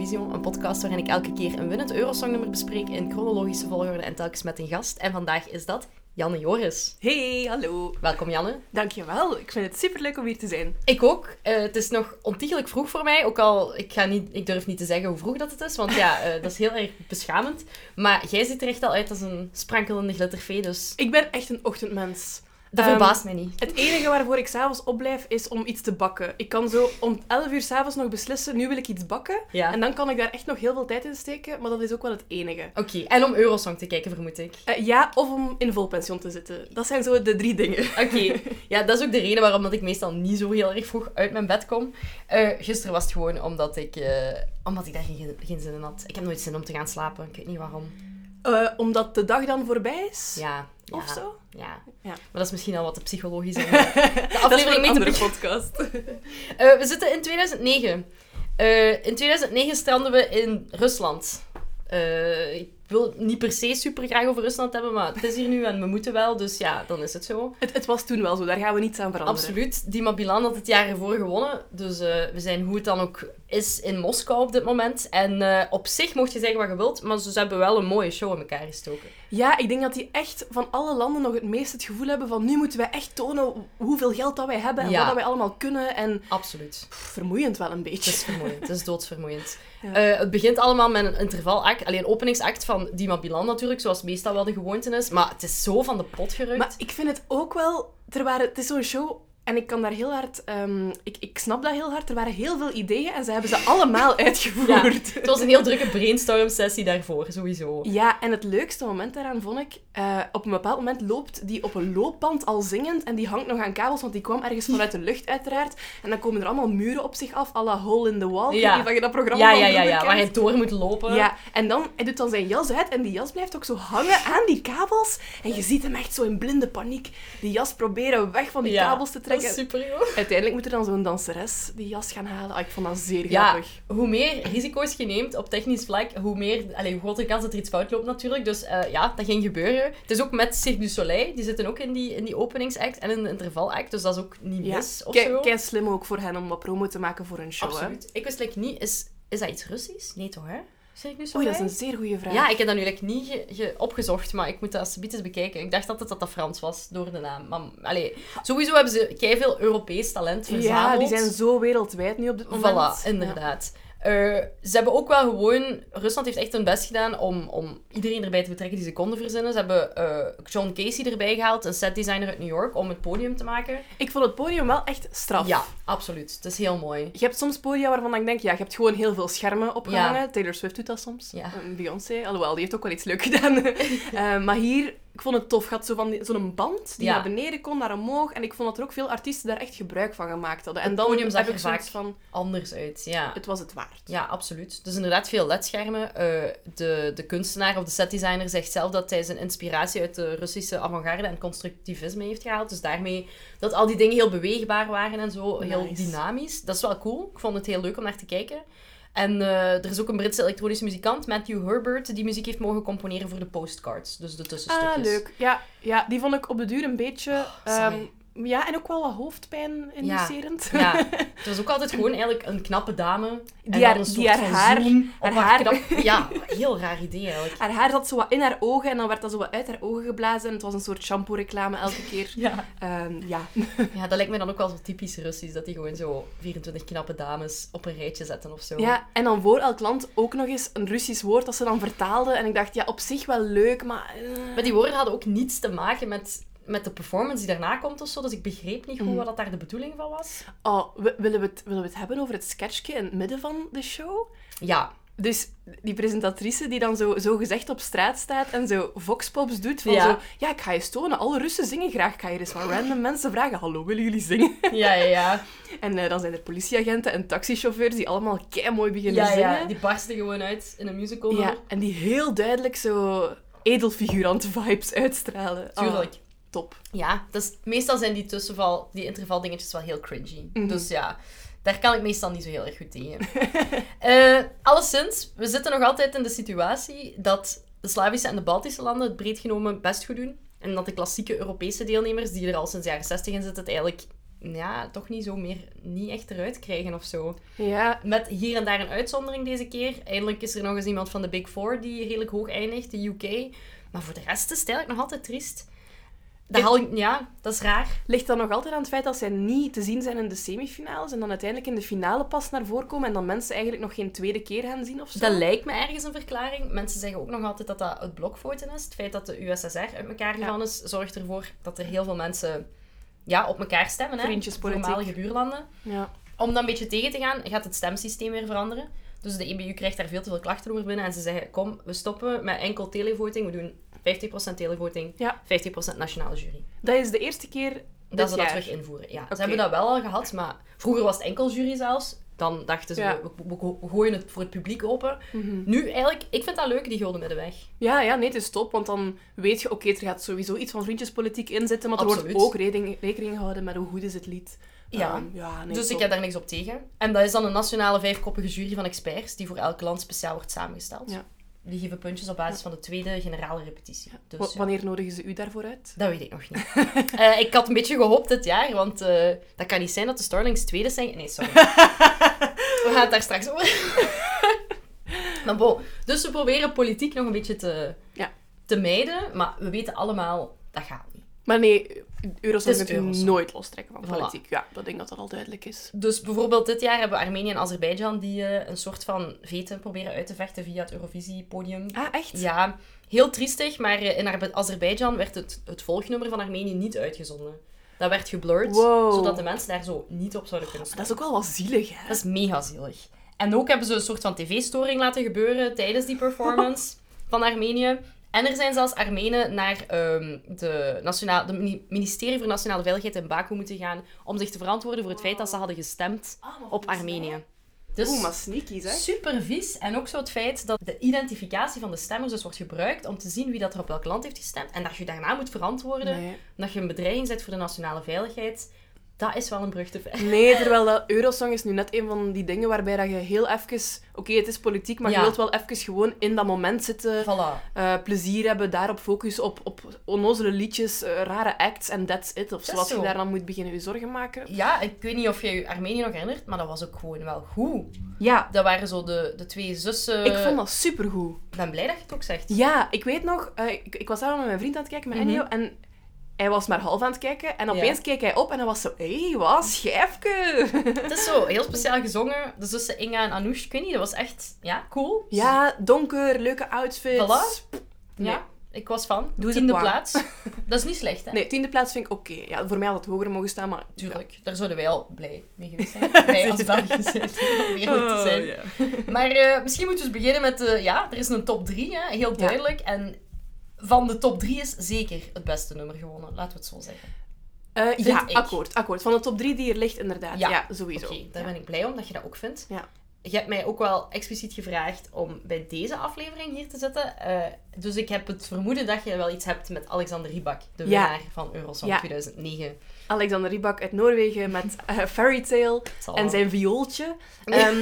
Eurovision, een podcast waarin ik elke keer een winnend Eurosongnummer bespreek in chronologische volgorde en telkens met een gast. En vandaag is dat Janne Joris. Hey, hallo. Welkom Janne. Dankjewel. Ik vind het superleuk om hier te zijn. Ik ook. Uh, het is nog ontiegelijk vroeg voor mij, ook al ik, ga niet, ik durf niet te zeggen hoe vroeg dat het is, want ja, uh, dat is heel erg beschamend. Maar jij ziet er echt al uit als een sprankelende glittervee, dus... Ik ben echt een ochtendmens. Dat verbaast um, mij niet. Het enige waarvoor ik s'avonds opblijf is om iets te bakken. Ik kan zo om 11 uur s'avonds nog beslissen, nu wil ik iets bakken. Ja. En dan kan ik daar echt nog heel veel tijd in steken, maar dat is ook wel het enige. Oké, okay. en om Eurosong te kijken, vermoed ik? Uh, ja, of om in volpension te zitten. Dat zijn zo de drie dingen. Oké, okay. ja, dat is ook de reden waarom dat ik meestal niet zo heel erg vroeg uit mijn bed kom. Uh, gisteren was het gewoon omdat ik, uh, omdat ik daar geen, geen zin in had. Ik heb nooit zin om te gaan slapen, ik weet niet waarom. omdat de dag dan voorbij is? Ja. Of ja. zo? Ja. ja. Maar dat is misschien al wat de psychologische... de aflevering de podcast. uh, we zitten in 2009. Uh, in 2009 stranden we in Rusland. Uh, ik wil niet per se super graag over Rusland hebben, maar het is hier nu en we moeten wel, dus ja, dan is het zo. Het, het was toen wel zo, daar gaan we niets aan veranderen. Absoluut. Dima Bilan had het jaar ervoor gewonnen, dus uh, we zijn hoe het dan ook is in Moskou op dit moment. En uh, op zich mocht je zeggen wat je wilt, maar ze hebben wel een mooie show in elkaar gestoken. Ja, ik denk dat die echt van alle landen nog het meest het gevoel hebben van nu moeten wij echt tonen hoeveel geld dat wij hebben en Ja. wat dat wij allemaal kunnen. En Absoluut. pff, vermoeiend wel een Het beetje. is vermoeiend. Het is doodsvermoeiend. Ja. Eh, het begint allemaal met een intervalact, alleen een openingsact van Dima Bilan natuurlijk, zoals meestal wel de gewoonte is. Maar het is zo van de pot gerukt. Maar ik vind het ook wel... Er waren, het is zo'n show... En ik kan daar heel hard... ehm, ik, ik snap dat heel hard. Er waren heel veel ideeën en ze hebben ze allemaal Ja, uitgevoerd. het was een heel drukke brainstorm-sessie daarvoor, sowieso. Ja, en het leukste moment daaraan vond ik... eh, op een bepaald moment loopt die op een loopband al zingend en die hangt nog aan kabels, want die kwam ergens vanuit de lucht uiteraard. En dan komen er allemaal muren op zich af, à la Hole in the Wall. Ja. niet of je dat programma Ja, van ja, ja, ja, waar hij door moet lopen. Ja, en dan, hij doet dan zijn jas uit en die jas blijft ook zo hangen aan die kabels. En je ziet hem echt zo in blinde paniek die jas proberen weg van die Ja, kabels te Dat trekken. is super. Uiteindelijk moet er dan zo'n danseres die jas gaan halen. Ah, ik vond dat zeer Ja, grappig. hoe meer risico's je neemt op technisch vlak, hoe, meer, allee, hoe groter kans dat er iets fout loopt natuurlijk. Dus eh, ja, dat ging gebeuren. Het is ook met Cirque du Soleil, die zitten ook in die, in die openingsact en in de intervalact, dus dat is ook niet Ja, mis of kei, slim ook voor hen om wat promo te maken voor hun show. Hè? Absoluut. Ik wist like, niet, is, is dat iets Russisch? Nee toch, hè? Oei, Soleil? dat is een zeer goede vraag. Ja, ik heb dat nu like, niet ge- ge- opgezocht, maar ik moet dat alsjeblieft eens bekijken. Ik dacht altijd dat dat Frans was, door de naam. Maar allee, sowieso hebben ze veel Europees talent verzameld. Ja, die zijn zo wereldwijd nu op dit moment. Voilà, inderdaad. Eh, ze hebben ook wel gewoon... Rusland heeft echt hun best gedaan om, om iedereen erbij te betrekken die ze konden verzinnen. Ze hebben eh, John Casey erbij gehaald, een setdesigner uit New York, om het podium te maken. Ik vond het podium wel echt straf. Ja, absoluut. Het is heel mooi. Je hebt soms podia waarvan ik denk, ja, je hebt gewoon heel veel schermen opgehangen. Taylor Swift doet dat soms. Ja. Beyoncé, alhoewel, die heeft ook wel iets leuk gedaan. Eh, maar hier, ik vond het tof. Je had zo van zo'n band die Ja. naar beneden kon, naar omhoog. En ik vond dat er ook veel artiesten daar echt gebruik van gemaakt hadden. En Het dan heb ik vaak van, Anders uit, ja. het was het waard. Ja, absoluut. Dus inderdaad veel ledschermen. Eh, de, de kunstenaar of de setdesigner zegt zelf dat hij zijn inspiratie uit de Russische avant-garde en constructivisme heeft gehaald. Dus daarmee dat al die dingen heel beweegbaar waren en zo, heel dynamisch. Dat is wel cool. Ik vond het heel leuk om naar te kijken. En eh, er is ook een Britse elektronische muzikant, Matthew Herbert, die muziek heeft mogen componeren voor de postcards. Dus de tussenstukjes. Ah, leuk. Ja, ja, die vond ik op de duur een beetje... saai. ehm, ja, en ook wel wat hoofdpijn inducerend. Ja, het was ook altijd gewoon eigenlijk een knappe dame. Die haar- een die soort haar haar- haar haar haar- knap- Ja, heel raar idee eigenlijk. Haar haar zat zo wat in haar ogen en dan werd dat zo wat uit haar ogen geblazen. En het was een soort shampoo-reclame elke keer. Ja. Ehm, ja. Ja, dat lijkt me dan ook wel zo typisch Russisch, dat die gewoon zo 24 knappe dames op een rijtje zetten of zo. ja, en dan voor elk land ook nog eens een Russisch woord dat ze dan vertaalde. En ik dacht, ja, op zich wel leuk, maar... eh, Maar die woorden hadden ook niets te maken met, met de performance die daarna komt of zo, dus ik begreep niet goed Mhm. wat dat daar de bedoeling van was. Oh, we- willen we, het, willen we het hebben over het sketchje in het midden van de show? Ja, Dus die presentatrice die dan zo, zo gezegd op straat staat en zo voxpops doet van Ja. zo... Ja, ik ga je tonen. Alle Russen zingen graag. Ik ga je van random mensen vragen. Hallo, willen jullie zingen? ja, ja, ja. En eh, dan zijn er politieagenten en taxichauffeurs die allemaal kei mooi beginnen ja, zingen. ja. Die barsten gewoon uit in een musical. Ja, en die heel duidelijk zo edelfigurant-vibes uitstralen. Ah, Tuurlijk. Top. Ja, dus meestal zijn die tussenval, die intervaldingetjes wel heel cringy. Mhm. Dus ja, daar kan ik meestal niet zo heel erg goed tegen. Eh alleszins, we zitten nog altijd in de situatie dat de Slavische en de Baltische landen het breed genomen best goed doen. En dat de klassieke Europese deelnemers, die er al sinds de jaren 60 in zitten, het eigenlijk ja, toch niet zo meer niet echt eruit krijgen of zo. Ja, Met hier en daar een uitzondering deze keer. Eindelijk is er nog eens iemand van de Big Four die redelijk hoog eindigt, de UK. Maar voor de rest is het eigenlijk nog altijd triest. Dat haal ja, dat is raar. ligt dat nog altijd aan het feit dat zij niet te zien zijn in de semifinales en dan uiteindelijk in de finale pas naar voren komen en dan mensen eigenlijk nog geen tweede keer gaan zien of zo? Dat lijkt me ergens een verklaring. Mensen zeggen ook nog altijd dat dat het blokfoten is. Het feit dat de USSR uit elkaar gevallen is, zorgt ervoor dat er heel veel mensen ja, op elkaar stemmen. Hè? Vriendjespolitiek. Voormalige buurlanden. Ja. Om dat een beetje tegen te gaan, gaat het stemsysteem weer veranderen. Dus de EBU krijgt daar veel te veel klachten over binnen. En ze zeggen, kom, we stoppen met enkel televoting. We doen 50% televoting, Ja. 50% nationale jury. Dat is de eerste keer Dat ze dat terug invoeren. Ja, ze hebben dat wel al gehad, maar vroeger was het enkel jury zelfs. Dan dachten ze, Ja. we, we- we gooien het voor het publiek open. Mhm. Nu eigenlijk, ik vind dat leuk, die gulden middenweg. Ja, ja, nee, het is top, want dan weet je, oké, er gaat sowieso iets van vriendjespolitiek in zitten, maar er wordt ook rekening, rekening gehouden met hoe goed is het lied. Ja. Ehm, ja nee, dus ik heb daar niks op tegen. En dat is dan een nationale vijfkoppige jury van experts, die voor elk land speciaal wordt samengesteld. Ja. Die geven puntjes op basis van de tweede generale repetitie. Dus, ja. Wanneer nodigen ze u daarvoor uit? Dat weet ik nog niet. Eh, ik had een beetje gehoopt dit jaar, want eh, dat kan niet zijn dat de Starlings tweede zijn. Nee, sorry. We gaan het daar straks over. maar bon, dus we proberen politiek nog een beetje te, Ja. te mijden, maar we weten allemaal, dat gaat niet. Maar nee, Eurosong is kunt Eurosong. nooit lostrekken van Voilà. politiek. Ja, dat denk dat dat al duidelijk is. Dus bijvoorbeeld dit jaar hebben we Armenië en Azerbeidzjan die eh, een soort van veten proberen uit te vechten via het Eurovisie-podium. Ah, echt? Ja, heel triestig, maar eh, in Azerbeidzjan werd het, het volgnummer van Armenië niet uitgezonden. Dat werd geblurred, Wow. zodat de mensen daar zo niet op zouden kunnen Dat stemmen. is ook wel wat zielig, hè? Dat is mega zielig. En ook hebben ze een soort van tv-storing laten gebeuren tijdens die performance van Armenië. En er zijn zelfs Armenen naar ehm, de, nationaal, de mini- ministerie voor Nationale Veiligheid in Baku moeten gaan om zich te verantwoorden voor het feit dat ze hadden gestemd op Armenië. Dus Oeh, maar sneaky, zeg. super vies. En ook zo het feit dat de identificatie van de stemmers dus wordt gebruikt om te zien wie dat er op welk land heeft gestemd. En dat je daarna moet verantwoorden Nee. dat je een bedreiging zet voor de nationale veiligheid. Dat is wel een brug te ver. Nee, terwijl dat Eurosong is nu net een van die dingen waarbij dat je heel even... Oké, het is politiek, maar Ja. je wilt wel even gewoon in dat moment zitten. Voilà. eh, plezier hebben, daarop focussen, op, op onnozele liedjes, eh, rare acts en that's it. Of zoals je zo. daar dan moet beginnen je zorgen maken. Ja, ik weet niet of je je Armenië nog herinnert, maar dat was ook gewoon wel goed. Ja, Dat waren zo de, de twee zussen. ik vond dat supergoed. Ik ben blij dat je het ook zegt. Ja, ik weet nog, eh, ik, ik was samen met mijn vriend aan het kijken, met Mhm. Ennio, en hij was maar half aan het kijken. En Ja. opeens keek hij op en hij was zo, hé, hey, wat, schijfke. Het is zo heel speciaal gezongen. De zussen Inga en Anoush, ik weet niet, dat was echt ja, cool. ja, donker, leuke outfits. Voilà. Nee. Ja, ik was fan. Doe Tiende plaats. Dat is niet slecht, hè? Nee, tiende plaats vind ik oké. Ja, voor mij had het hoger mogen staan, maar... Tuurlijk, daar zouden wij al blij mee geweest zijn. Wij als zijn om eerlijk te Oh, zijn. Maar eh, misschien moeten we eens beginnen met... de ja, er is een top 3, hè, heel duidelijk. En van de top 3 is zeker het beste nummer gewonnen. Laten we het zo zeggen. Eh, ja, ik. akkoord, akkoord. Van de top drie die er ligt, inderdaad. Ja. Ja, sowieso. Oké, daar Ja. ben ik blij om dat je dat ook vindt. Ja. Je hebt mij ook wel expliciet gevraagd om bij deze aflevering hier te zitten. Eh, dus ik heb het vermoeden dat je wel iets hebt met Alexander Rybak, de winnaar van Eurosong Ja. 2009. Alexander Rybak uit Noorwegen met eh, Fairy Tale en zijn viooltje. Ehm,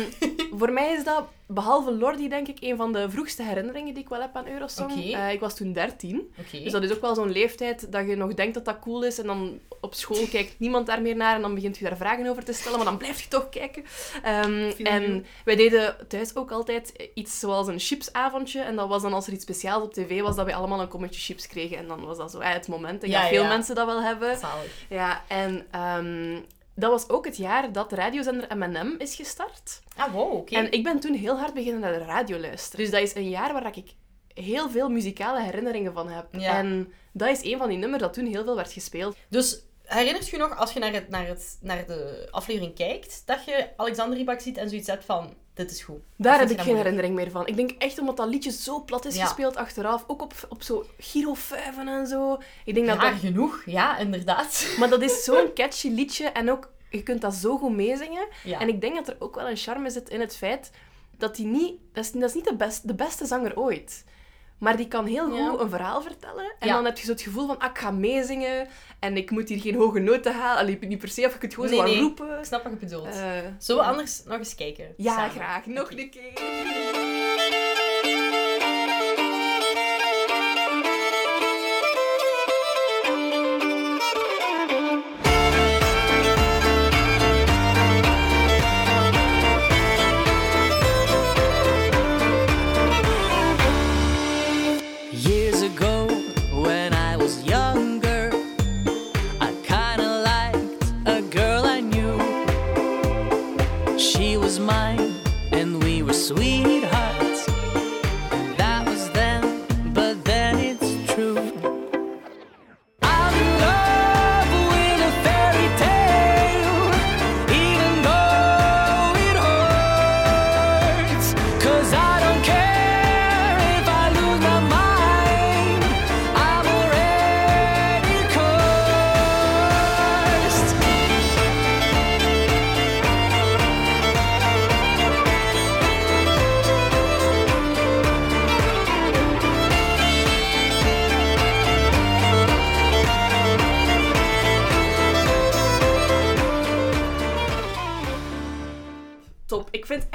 voor mij is dat, behalve Lordi, denk ik, een van de vroegste herinneringen die ik wel heb aan Eurosong. Eh, ik was toen 13. Oké. Dus dat is ook wel zo'n leeftijd dat je nog denkt dat dat cool is. En dan op school kijkt niemand daar meer naar. En dan begint je daar vragen over te stellen. Maar dan blijf je toch kijken. Ehm, en wij deden thuis ook altijd iets zoals een chipsavondje. En dat was dan als er iets speciaals op tv was, dat wij allemaal een kommetje chips kregen. En dan was dat zo eh, het moment. Ik Ja, denk dat veel ja. mensen dat wel hebben. Zalig. Ja, en ehm, dat was ook het jaar dat de radiozender M&M is gestart. Ah, wow, oké. En ik ben toen heel hard beginnen naar de radio luisteren. Dus dat is een jaar waar ik heel veel muzikale herinneringen van heb. Ja. En dat is een van die nummers dat toen heel veel werd gespeeld. Dus herinnert je nog, als je naar, het, naar, het, naar de aflevering kijkt, dat je Alexander Rybak ziet en zoiets hebt van, dit is goed. Daar heb ik geen herinnering meer van. Ik denk echt omdat dat liedje zo plat is Ja. gespeeld achteraf. Ook op, op zo Giro 5 en zo. Ik denk dat Ja, dat... genoeg. Ja, inderdaad. Maar dat is zo'n catchy liedje en ook... Je kunt dat zo goed meezingen. Ja. En ik denk dat er ook wel een charme zit in het feit dat hij niet... Dat is, dat is niet de, best, de beste zanger ooit. Maar die kan heel goed Ja. een verhaal vertellen. En Ja. dan heb je zo het gevoel van, ah, ik ga meezingen. En ik moet hier geen hoge noten halen. Allee, niet per se, of ik het gewoon Nee, zo gaan nee. roepen. Ik snap wat je bedoelt. Zullen we anders nog eens kijken? ja, samen? graag. Nog een keer.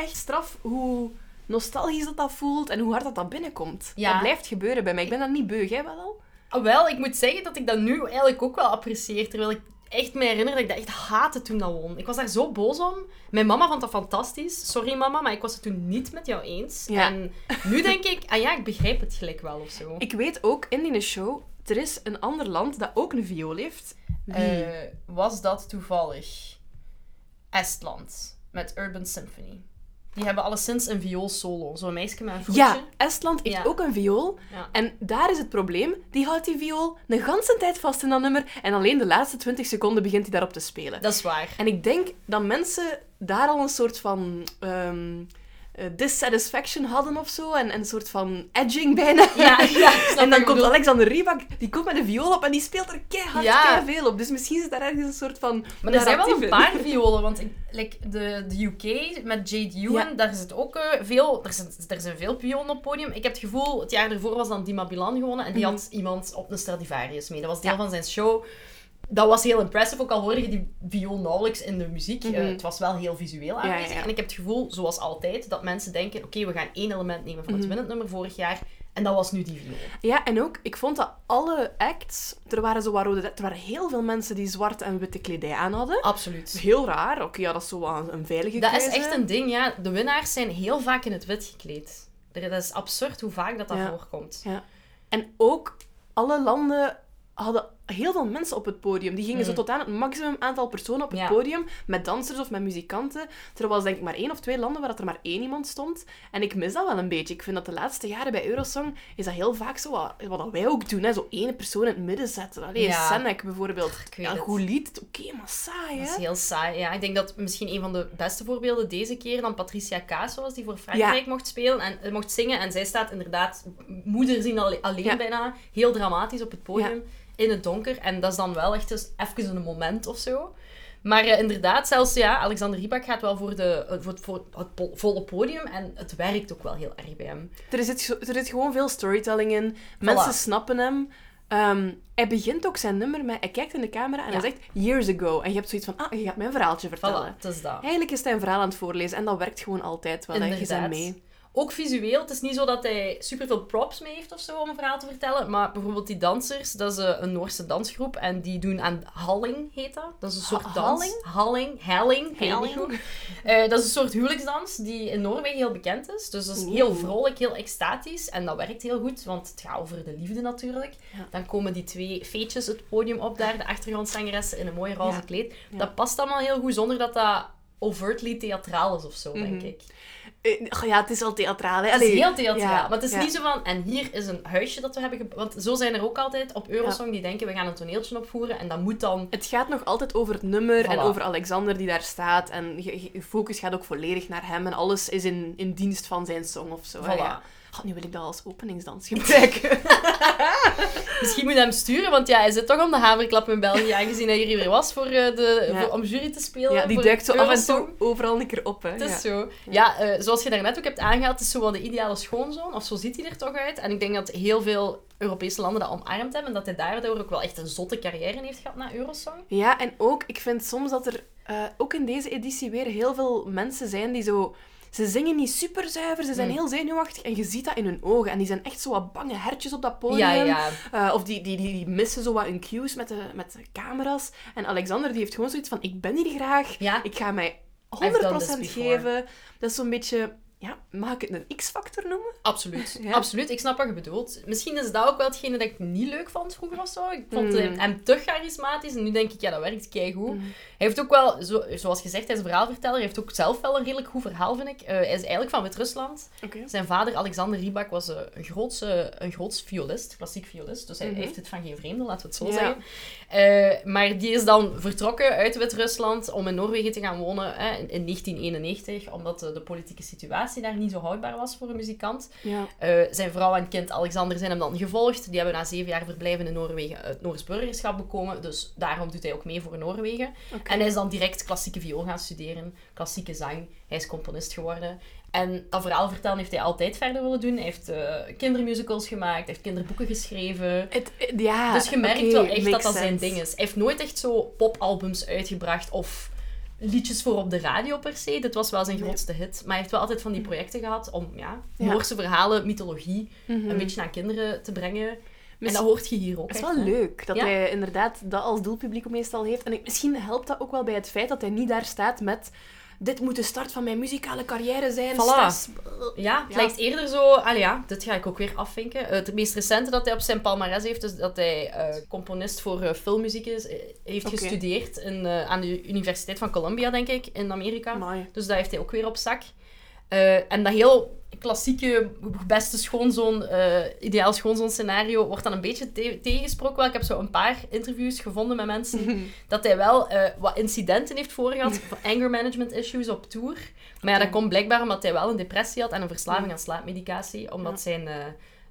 Echt straf hoe nostalgisch dat dat voelt en hoe hard dat dat binnenkomt. Ja. Dat blijft gebeuren bij mij. Ik ben dat niet beu, jij wel al? Ah, wel, ik moet zeggen dat ik dat nu eigenlijk ook wel apprecieer. Terwijl ik echt me herinner dat ik dat echt haatte toen dat won. Ik was daar zo boos om. Mijn mama vond dat fantastisch. Sorry mama, maar ik was het toen niet met jou eens. Ja. En nu denk ik, ah ja, ik begrijp het gelijk wel of zo. Ik weet ook in die show, er is een ander land dat ook een viool heeft. Wie? Eh, was dat toevallig Estland met Urban Symphony? Die hebben alleszins een viool solo. Zo'n meisje met een voetje. ja, Estland heeft Ja. ook een viool. Ja. En daar is het probleem. Die houdt die viool een ganse tijd vast in dat nummer. En alleen de laatste 20 seconden begint hij daarop te spelen. Dat is waar. En ik denk dat mensen daar al een soort van ehm, eh, dissatisfaction hadden of zo. En, en een soort van edging bijna. Ja, ja, en dan komt. Alexander Rybak, die komt met een viool op en die speelt er keihard Ja. veel op. Dus misschien is daar ergens een soort van Maar er zijn wel een paar violen, want ik, like de, de UK met Jade Ewan, Ja. daar zit ook eh, veel, er zijn, er zijn veel violen op het podium. Ik heb het gevoel, het jaar ervoor was dan Dima Bilan gewonnen en die Mhm. had iemand op een Stradivarius mee. Dat was deel van zijn show. Dat was heel impressive, ook al hoorde je die viool nauwelijks in de muziek. Mhm. Eh, het was wel heel visueel aanwezig. ja. En ik heb het gevoel, zoals altijd, dat mensen denken, oké, we gaan één element nemen van het Mhm. winnend nummer vorig jaar. En dat was nu die viool. Ja, en ook, ik vond dat alle acts, er waren zo wat rode, er waren heel veel mensen die zwart en witte kledij aan hadden. Absoluut. Heel raar. Oké, ja, dat is zo wel een, een veilige Dat is keuze. echt een ding, ja. De winnaars zijn heel vaak in het wit gekleed. Dat is absurd hoe vaak dat, dat Ja. voorkomt. Ja. En ook alle landen hadden heel veel mensen op het podium. Die gingen zo Mm. tot aan het maximum aantal personen op het Ja. podium, met dansers of met muzikanten. Er was denk ik maar één of twee landen waar dat er maar één iemand stond. En ik mis dat wel een beetje. Ik vind dat de laatste jaren bij Eurosong is dat heel vaak zo wat, wat wij ook doen. Hè? Zo één persoon in het midden zetten. Allee, Ja. Senek bijvoorbeeld. Ik weet Ja, goed lied. Oké, maar saai, Dat is hè? heel saai. Ja, ik denk dat misschien een van de beste voorbeelden deze keer dan Patricia Kaas was, die voor Frankrijk mocht spelen en eh, mocht zingen. En zij staat inderdaad moeder zien alle- alleen bijna, heel dramatisch op het podium, in het donker. En dat is dan wel echt dus even een moment of zo. Maar eh, inderdaad, zelfs ja, Alexander Rybak gaat wel voor, de, eh, voor, het, voor het po- volle podium en het werkt ook wel heel erg bij hem. Er zit, er zit gewoon veel storytelling in. Mensen snappen hem. Ehm, hij begint ook zijn nummer met... Hij kijkt in de camera en Ja. hij zegt years ago. En je hebt zoiets van, ah, je gaat mij een verhaaltje vertellen. Voilà, het is dat. Eigenlijk is hij een verhaal aan het voorlezen en dat werkt gewoon altijd wel. hè. Je bent Inderdaad. mee. Ook visueel. Het is niet zo dat hij superveel props mee heeft of zo om een verhaal te vertellen. Maar bijvoorbeeld die dansers, dat is eh, een Noorse dansgroep. En die doen aan Halling, heet dat. Dat is een soort Ha- dans. Halling? Halling? Helling? Helling? Eh, dat is een soort huwelijksdans die in Noorwegen heel bekend is. Dus dat is Oeh. heel vrolijk, heel extatisch. En dat werkt heel goed, want het gaat over de liefde natuurlijk. Ja. Dan komen die twee feetjes het podium op daar. De achtergrondzangeressen in een mooi roze Ja. kleed. Ja. Dat past allemaal heel goed, zonder dat dat overtly theatraal is of zo, denk Mhm. ik. Eh, ja, het is al theatraal. Hè? Het is heel theatraal. ja, maar het is ja. niet zo van, en hier is een huisje dat we hebben... Want zo zijn er ook altijd op Eurosong die denken, we gaan een toneeltje opvoeren. En dat moet dan... Het gaat nog altijd over het nummer en over Alexander die daar staat. En je, focus gaat ook volledig naar hem. En alles is in, in dienst van zijn song of zo. hè, Voilà. Nu wil ik dat als openingsdans gebruiken. Misschien moet je hem sturen, want ja, hij zit toch om de haverklap in België, aangezien hij hier weer was voor, eh, de, Ja. voor- om jury te spelen. ja, die duikt zo af en toe overal een keer op. Hè. Het is ja. zo. Ja, eh, zoals je daarnet ook hebt aangehaald, het is zo wel de ideale schoonzoon. Of zo ziet hij er toch uit. En ik denk dat heel veel Europese landen dat omarmd hebben. En dat hij daardoor ook wel echt een zotte carrière heeft gehad na Eurosong. Ja, en ook, ik vind soms dat er eh, ook in deze editie weer heel veel mensen zijn die zo... Ze zingen niet super zuiver, ze zijn Mm. heel zenuwachtig en je ziet dat in hun ogen. En die zijn echt zo wat bange hertjes op dat podium. Ja, ja. Eh, of die, die, die, die missen zo wat hun cues met de, met de camera's. En Alexander die heeft gewoon zoiets van, ik ben hier graag, Ja, ik ga mij 100% I've done this before. geven. Dat is zo'n beetje, mag ik het een X-factor noemen? Absoluut. Ja. Absoluut. Ik snap wat je bedoelt. Misschien is dat ook wel hetgene dat ik niet leuk vond vroeger of zo. Ik vond Mm. hem, hem te charismatisch. En nu denk ik, ja, dat werkt keigoed. Mm. Hij heeft ook wel, zo, zoals gezegd, hij is een verhaalverteller. Hij heeft ook zelf wel een redelijk goed verhaal, vind ik. Eh, hij is eigenlijk van Wit-Rusland. Zijn vader, Alexander Rybak, was eh, een grootse, een groots violist, klassiek violist. Dus hij Mhm. heeft het van geen vreemde, laten we het zo Ja. zeggen. Eh, maar die is dan vertrokken uit Wit-Rusland om in Noorwegen te gaan wonen in, in 1991, omdat de, de politieke situatie daar niet zo houdbaar was voor een muzikant. Ja. Eh, zijn vrouw en kind Alexander zijn hem dan gevolgd. Die hebben na zeven jaar verblijven in Noorwegen het Noors burgerschap bekomen. Dus daarom doet hij ook mee voor Noorwegen. En hij is dan direct klassieke viool gaan studeren, klassieke zang. Hij is componist geworden. En dat verhaal vertellen heeft hij altijd verder willen doen. Hij heeft eh, kindermusicals gemaakt, heeft kinderboeken geschreven. Ja, dus je merkt wel echt dat dat zijn ding is. Hij heeft nooit echt zo popalbums uitgebracht of liedjes voor op de radio per se. Dit was wel zijn grootste hit. Maar hij heeft wel altijd van die projecten gehad om ja. Noorse verhalen, mythologie, Mhm. een beetje naar kinderen te brengen. En dat hoort je hier ook Het is wel hè. leuk dat Ja. hij inderdaad dat als doelpubliek meestal heeft. En ik- misschien helpt dat ook wel bij het feit dat hij niet daar staat met... Dit moet de start van mijn muzikale carrière zijn. Voilà. stress." Ja, het Ja. lijkt eerder zo... Allee ja, dit ga ik ook weer afvinken. Eh, het meest recente dat hij op zijn palmarès heeft, is dat hij eh, componist voor eh, filmmuziek is. heeft gestudeerd in, aan de Universiteit van Columbia, denk ik, in Amerika. Amai. Dus dat heeft hij ook weer op zak. En dat heel klassieke, beste schoonzoon, eh, ideaal schoonzoon scenario wordt dan een beetje te- tegengesproken. Wel, ik heb zo een paar interviews gevonden met mensen dat hij wel eh, wat incidenten heeft voorgehad, anger management issues op tour. Maar ja, dat komt blijkbaar omdat hij wel een depressie had en een verslaving aan slaapmedicatie, omdat Ja. zijn, eh,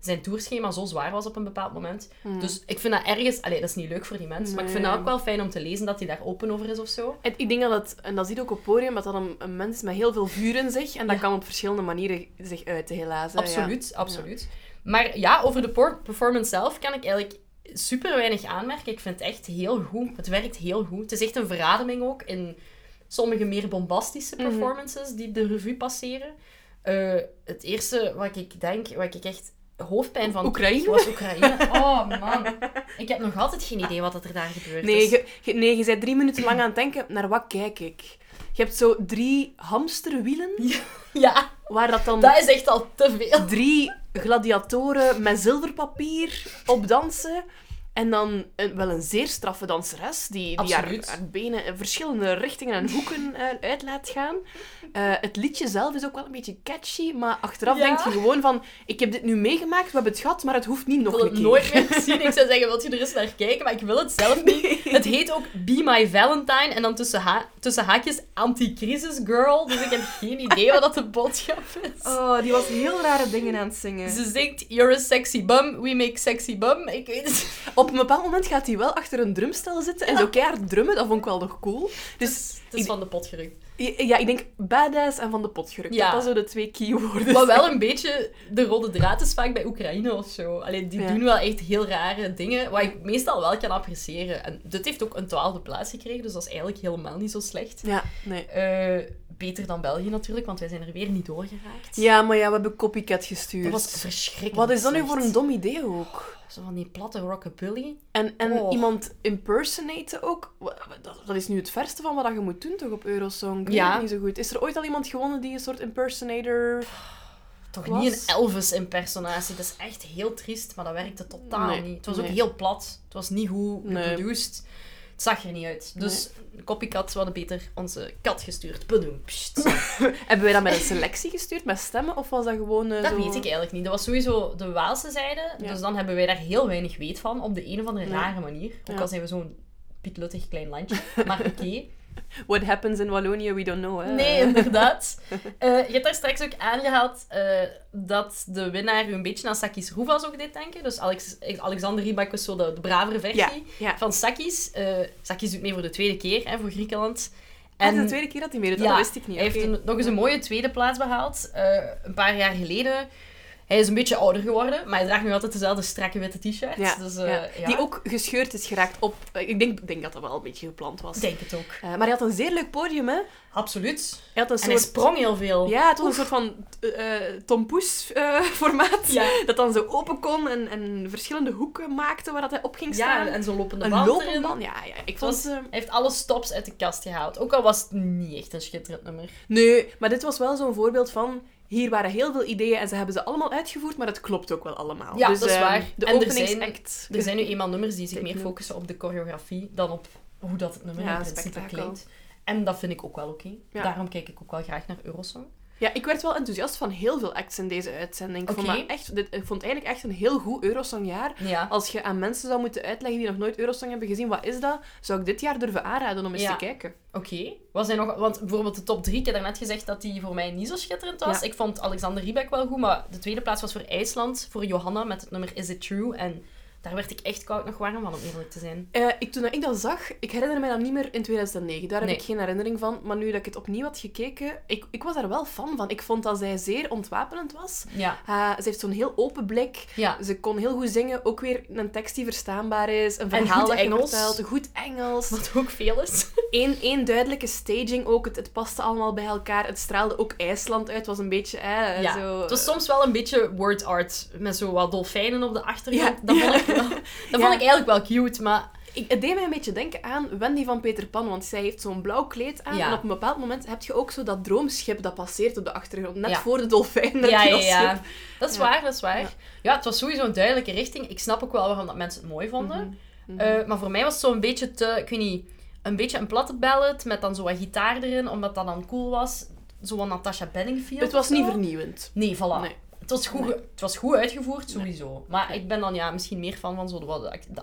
zijn tourschema zo zwaar was op een bepaald moment. Hmm. Dus ik vind dat ergens... Allee, dat is niet leuk voor die mensen, maar ik vind dat ook wel fijn om te lezen dat hij daar open over is of zo. En ik denk dat het, en dat zie je ook op podium, dat dat een, een mens is met heel veel vuur in zich. En dat Ja. kan op verschillende manieren zich uiten, helaas. hè. Ja. Absoluut, absoluut. Maar ja, over de performance zelf kan ik eigenlijk super weinig aanmerken. Ik vind het echt heel goed. Het werkt heel goed. Het is echt een verademing ook in sommige meer bombastische Mhm. performances die de revue passeren. Eh, het eerste wat ik denk, wat ik echt hoofdpijn van Oekraïne? was Oekraïne. Oh man, ik heb nog altijd geen idee wat er daar gebeurt. Nee, je, je- nee, je bent drie minuten lang aan het denken, naar wat kijk ik? Je hebt zo drie hamsterwielen, Ja, waar dat dan dat is echt al te veel. drie gladiatoren met zilverpapier op dansen. En dan een, wel een zeer straffe danseres, die, die haar, benen in verschillende richtingen en hoeken eh, uit laat gaan. Eh, het liedje zelf is ook wel een beetje catchy, maar achteraf Ja. denk je gewoon van, ik heb dit nu meegemaakt, we hebben het gehad, maar het hoeft niet nog Ik wil een het keer. nooit meer zien. Ik zou zeggen, wilt je er eens naar kijken? Maar ik wil het zelf niet. Het heet ook Be My Valentine. En dan tussen, ha tussen haakjes Anti-Crisis Girl. Dus ik heb geen idee wat dat de boodschap is. Oh, die was heel rare dingen aan het zingen. Ze zingt You're a sexy bum, we make sexy bum. Ik weet het. Op een bepaald moment gaat hij wel achter een drumstel zitten en zo keihard drummen. Dat vond ik wel nog cool. Dus Het is van de pot gerukt. Ja, ik denk badass en van de pot gerukt. Ja. Dat zo de twee keywords Wat wel een beetje de rode draad is vaak bij Oekraïne of zo. Allee, die Ja. doen wel echt heel rare dingen, wat ik meestal wel kan appreciëren. En dit heeft ook een twaalfde plaats gekregen, dus dat is eigenlijk helemaal niet zo slecht. Ja, nee. Eh, beter dan België natuurlijk, want wij zijn er weer niet doorgeraakt. Ja, maar ja, we hebben copycat gestuurd. Dat was verschrikkelijk Wat is dat nu voor een dom idee ook? Zo van die platte rockabilly. En, en Oh. iemand impersonaten ook? Dat, dat is nu het verste van wat je moet doen, toch, op Eurosong? Ik Ja. niet zo goed. Is er ooit al iemand gewonnen die een soort impersonator... Toch Was- niet een Elvis-impersonatie. Dat is echt heel triest, maar dat werkte totaal Nee, niet. Het was nee. ook heel plat. Het was niet goed Nee. Het zag er niet uit. Dus copycat, we hadden beter onze kat gestuurd. Bedoem. Hebben wij dat met een selectie gestuurd, met stemmen? Of was dat gewoon eh, Dat zo... weet ik eigenlijk niet. Dat was sowieso de Waalse zijde. Ja. Dus dan hebben wij daar heel weinig weet van. Op de een of andere Nee. rare manier. Ook al zijn we zo'n pietluttig klein landje. Maar oké. What happens in Wallonië, we don't know, hè? Nee, inderdaad. Eh, je hebt daar straks ook aangehaald eh, dat de winnaar een beetje aan Sakis Rouvas ook deed denken. Dus Alex, Alexander Rybak was zo de, de bravere versie Ja, ja. van Sakis. Eh Sakis doet mee voor de tweede keer, hè, voor Griekenland. En de tweede keer dat hij meedoet, ja, dat wist ik niet. hij heeft een- nog eens een mooie tweede plaats behaald. eh, een paar jaar geleden. Hij is een beetje ouder geworden, maar hij draagt nu altijd dezelfde strakke witte t-shirt. Ja, dus, eh, ja. ja. Die ook gescheurd is geraakt op... Ik denk, denk dat dat wel een beetje gepland was. Ik denk het ook. Eh, maar hij had een zeer leuk podium, hè? Absoluut. Hij had een En hij sprong heel veel. Ja, het was een soort van eh eh, Tom Poes eh, formaat. Ja. Dat dan zo open kon en, en verschillende hoeken maakte waar dat hij op ging Ja, staan. en zo'n lopende een band lopende erin. band. Ja, ja, ik vond... eh, Hij heeft alle stops uit de kast gehaald. Ook al was het niet echt een schitterend nummer. Nee, maar dit was wel zo'n voorbeeld van... Hier waren heel veel ideeën en ze hebben ze allemaal uitgevoerd, maar het klopt ook wel allemaal. Ja, dus, dat is ehm, waar. De En er openingsact... Er zijn nu eenmaal nummers die zich meer focussen op de choreografie dan op hoe dat het nummer Ja, in principe klinkt. En dat vind ik ook wel oké. Ja. Daarom kijk ik ook wel graag naar Eurosong. Ja, ik werd wel enthousiast van heel veel acts in deze uitzending. Ik, vond, echt, dit, ik vond eigenlijk echt een heel goed Eurosongjaar. Ja. Als je aan mensen zou moeten uitleggen die nog nooit Eurosong hebben gezien, wat is dat? Zou ik dit jaar durven aanraden om eens Ja. te kijken. Oké. Was hij nog... Want bijvoorbeeld de top 3, ik heb daarnet gezegd dat die voor mij niet zo schitterend was. Ja. Ik vond Alexander Rybak wel goed, maar de tweede plaats was voor IJsland, voor Johanna met het nummer Is It True. En Daar werd ik echt koud nog warm van, om eerlijk te zijn. Eh, ik, toen ik dat zag, ik herinner me dat niet meer in 2009. Daar heb ik geen herinnering van. Maar nu dat ik het opnieuw had gekeken, ik, ik was daar wel fan van. Ik vond dat zij zeer ontwapenend was. Ja. Eh, ze heeft zo'n heel open blik. Ja. Ze kon heel goed zingen. Ook weer een tekst die verstaanbaar is. Een En verhaal goed dat je Engels. vertelt. Goed Engels. Wat ook veel is. Eén één duidelijke staging ook. Het, het paste allemaal bij elkaar. Het straalde ook IJsland uit. Het was een beetje... Eh, Ja. zo, Het was soms wel een beetje word art, met zo wat dolfijnen op de achtergrond. Ja. Dat, vond ik, dat vond ik eigenlijk wel cute, maar... Ik, het deed mij een beetje denken aan Wendy van Peter Pan, want zij heeft zo'n blauw kleed aan. Ja. En op een bepaald moment heb je ook zo dat droomschip dat passeert op de achtergrond. Net Ja. voor de dolfijn heb Ja, ja, dat ja. Dat is waar, dat is waar. Ja. Het was sowieso een duidelijke richting. Ik snap ook wel waarom dat mensen het mooi vonden. Eh, maar voor mij was het zo een beetje te... Ik weet niet... Een beetje een platte ballad met dan zo wat gitaar erin, omdat dat dan cool was. Zo wat Natasha Bedingfield Het was niet vernieuwend. Nee, voilà. Nee. Het, was goed, het was goed uitgevoerd, sowieso. Maar ik ben dan ja, misschien meer fan van zo... de- wat- de- de-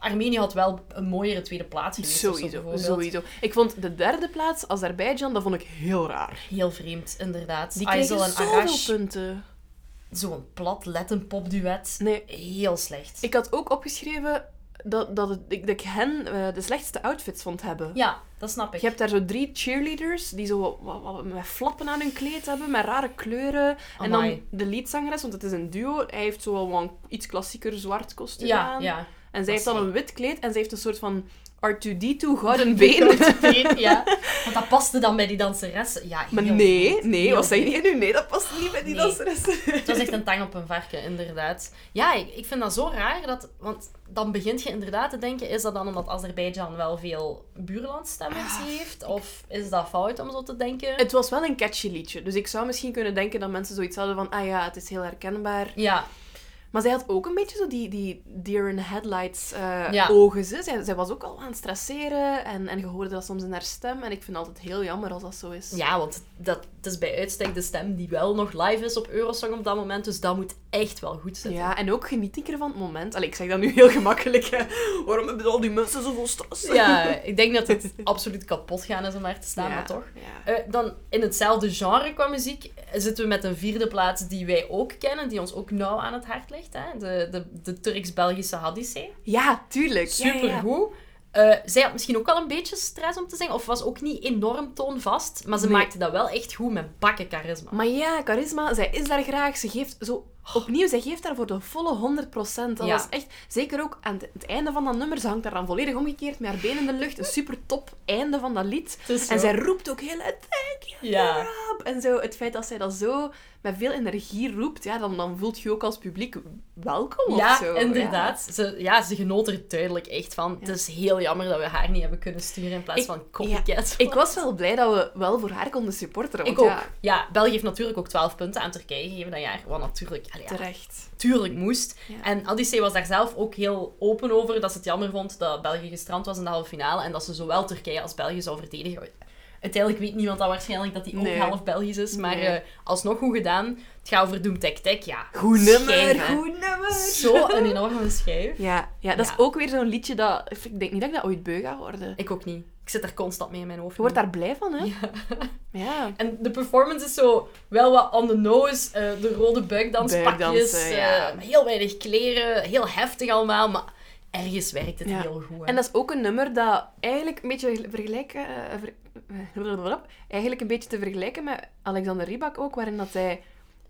Armenië had wel een mooiere tweede plaats geweest. Sowieso, sowieso. Ik vond de derde plaats, Azerbeidzjan, dat vond ik heel raar. Heel vreemd, inderdaad. Die Aysel kregen en zoveel Arash, punten. zo'n plat Latin popduet. Nee, Heel slecht. ik had ook opgeschreven dat, dat, het, ik, dat ik hen eh, de slechtste outfits vond hebben. Ja, dat snap ik. Je hebt daar zo drie cheerleaders die zo wat, wat- wat met flappen aan hun kleed hebben, met rare kleuren. En dan de leadzangeres, want het is een duo. Hij heeft zo wel een iets klassieker zwart kostuum Ja, aan. ja. En zij heeft dan een wit kleed en zij heeft een soort van R2D2 gouden been. Been, ja. Want dat paste dan bij die danseressen. Ja, Maar nee, goed. nee, Heel wat goed. je nu? Nee, dat past niet bij die Nee. danseres. Het was echt een tang op een varken, inderdaad. Ja, ik, ik vind dat zo raar, dat, want dan begint je inderdaad te denken, is dat dan omdat Azerbeidzjan wel veel buurlandstemmers heeft? Of is dat fout om zo te denken? Het was wel een catchy liedje, dus ik zou misschien kunnen denken dat mensen zoiets hadden van, ah ja, het is heel herkenbaar. Ja, Maar zij had ook een beetje zo die, die deer in headlights Ja. ogen. Ze. Zij, zij was ook al aan het stresseren en, en je hoorde dat soms in haar stem. En ik vind het altijd heel jammer als dat zo is. ja want dat, het is bij uitstek de stem die wel nog live is op Eurosong op dat moment, dus dat moet echt wel goed zitten. Ja, en ook geniet ik er van het moment. Allee, ik zeg dat nu heel gemakkelijk. Hè. Waarom hebben al die mensen zoveel stress? Ja, ik denk dat het absoluut kapot gaan is om maar te staan, Ja, maar toch. Ja. Eh, dan in hetzelfde genre qua muziek zitten we met een vierde plaats die wij ook kennen, die ons ook nauw aan het hart ligt. Hè? De, de, de Turks-Belgische Hadissé. ja, tuurlijk. Ja. Supergoed. Eh, zij had misschien ook wel een beetje stress om te zingen, of was ook niet enorm toonvast, maar ze Nee. maakte dat wel echt goed met bakken charisma. Maar ja, charisma, zij is daar graag. Ze geeft zo... Opnieuw, zij geeft daar voor de volle 100%. Dat Ja. was echt... Zeker ook aan het, einde van dat nummer. Ze hangt daar dan volledig omgekeerd met haar benen in de lucht. Een super top einde van dat lied. En zij roept ook heel thank you, Ja. Rob. En zo, het feit dat zij dat zo met veel energie roept, ja, dan, dan voelt je ook als publiek welkom Ja, of zo. inderdaad. Ze, ja, ze genoot er duidelijk echt van. Het is heel jammer dat we haar niet hebben kunnen sturen in plaats Ik- van copycat. Ja. Ik was wel blij dat we wel voor haar konden supporteren. Want Ik ook. ja, Ja, België heeft natuurlijk ook 12 punten aan Turkije gegeven dat jaar. Wat natuurlijk allee, ja, terecht. tuurlijk moest. Ja. En Odyssey was daar zelf ook heel open over dat ze het jammer vond dat België gestrand was in de halve finale en dat ze zowel Turkije als België zou verdedigen. Uiteindelijk weet niemand dat waarschijnlijk dat hij ook Nee. half Belgisch is, maar Nee. eh, alsnog goed gedaan. Het gaat over Doom Tech Tech, ja. Goed nummer, schijf, goed nummer. Zo een enorme schijf. Ja, ja, dat Ja. is ook weer zo'n liedje dat... Ik denk niet dat ik dat ooit beu ga worden. Ik ook niet. Ik zit er constant mee in mijn hoofd. Je wordt daar blij van, hè? Ja. En de performance is zo wel wat on the nose. eh, de rode buikdanspakjes. Ja. eh, heel weinig kleren. Heel heftig allemaal. Maar ergens werkt het Ja. heel goed. hè. En dat is ook een nummer dat eigenlijk een beetje vergelijken... ver- eh, eigenlijk een beetje te vergelijken met Alexander Rybak ook, waarin dat hij...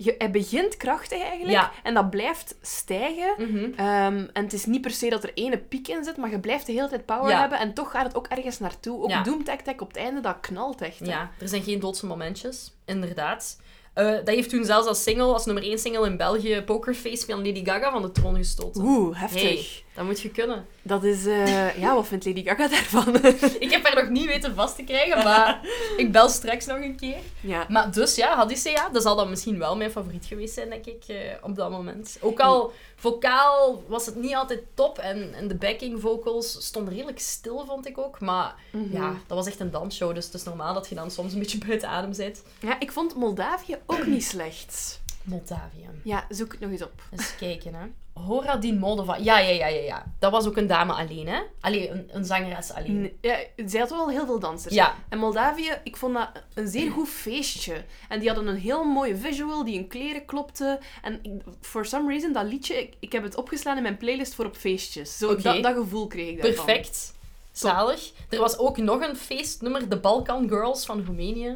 Je, hij begint krachtig eigenlijk, Ja. en dat blijft stijgen. Mhm. Ehm, en het is niet per se dat er ene piek in zit, maar je blijft de hele tijd power Ja. hebben. En toch gaat het ook ergens naartoe. Ook Ja. Doom op het einde, dat knalt echt. hè. Ja, er zijn geen doodse momentjes. Inderdaad. Eh, dat heeft toen zelfs als single, als nummer 1 single in België, Pokerface van Lady Gaga van de troon gestoten. Oeh, heftig. Hey, dat moet je kunnen. Dat is... eh, ja, wat vindt Lady Gaga daarvan? Ik heb haar nog niet weten vast te krijgen, maar ik bel straks nog een keer. ja. Maar dus ja, Hadissé, ja, dat zal dan misschien wel mijn favoriet geweest zijn, denk ik, eh, op dat moment. Ook al vocaal was het niet altijd top en, en de backing vocals stonden redelijk stil, vond ik ook. Maar Mhm. ja, dat was echt een dansshow, dus het is normaal dat je dan soms een beetje buiten adem bent. Ja, ik vond Moldavië ook niet slecht. Moldavië. Ja, zoek het nog eens op. Eens kijken, hè. Horadin Moldova. Ja, ja, ja, ja, ja. Dat was ook een dame alleen, hè? Allee, een, een zangeres alleen. Nee, Ja, zij had wel heel veel dansers. Ja. En Moldavië, ik vond dat een zeer goed feestje. En die hadden een heel mooie visual die hun kleren klopte. En ik- for some reason, dat liedje, ik, ik heb het opgeslaan in mijn playlist voor op feestjes. Zo, dat, dat gevoel kreeg ik daarvan. Perfect. Zalig. Er was ook nog een feestnummer, de Balkan Girls van Roemenië.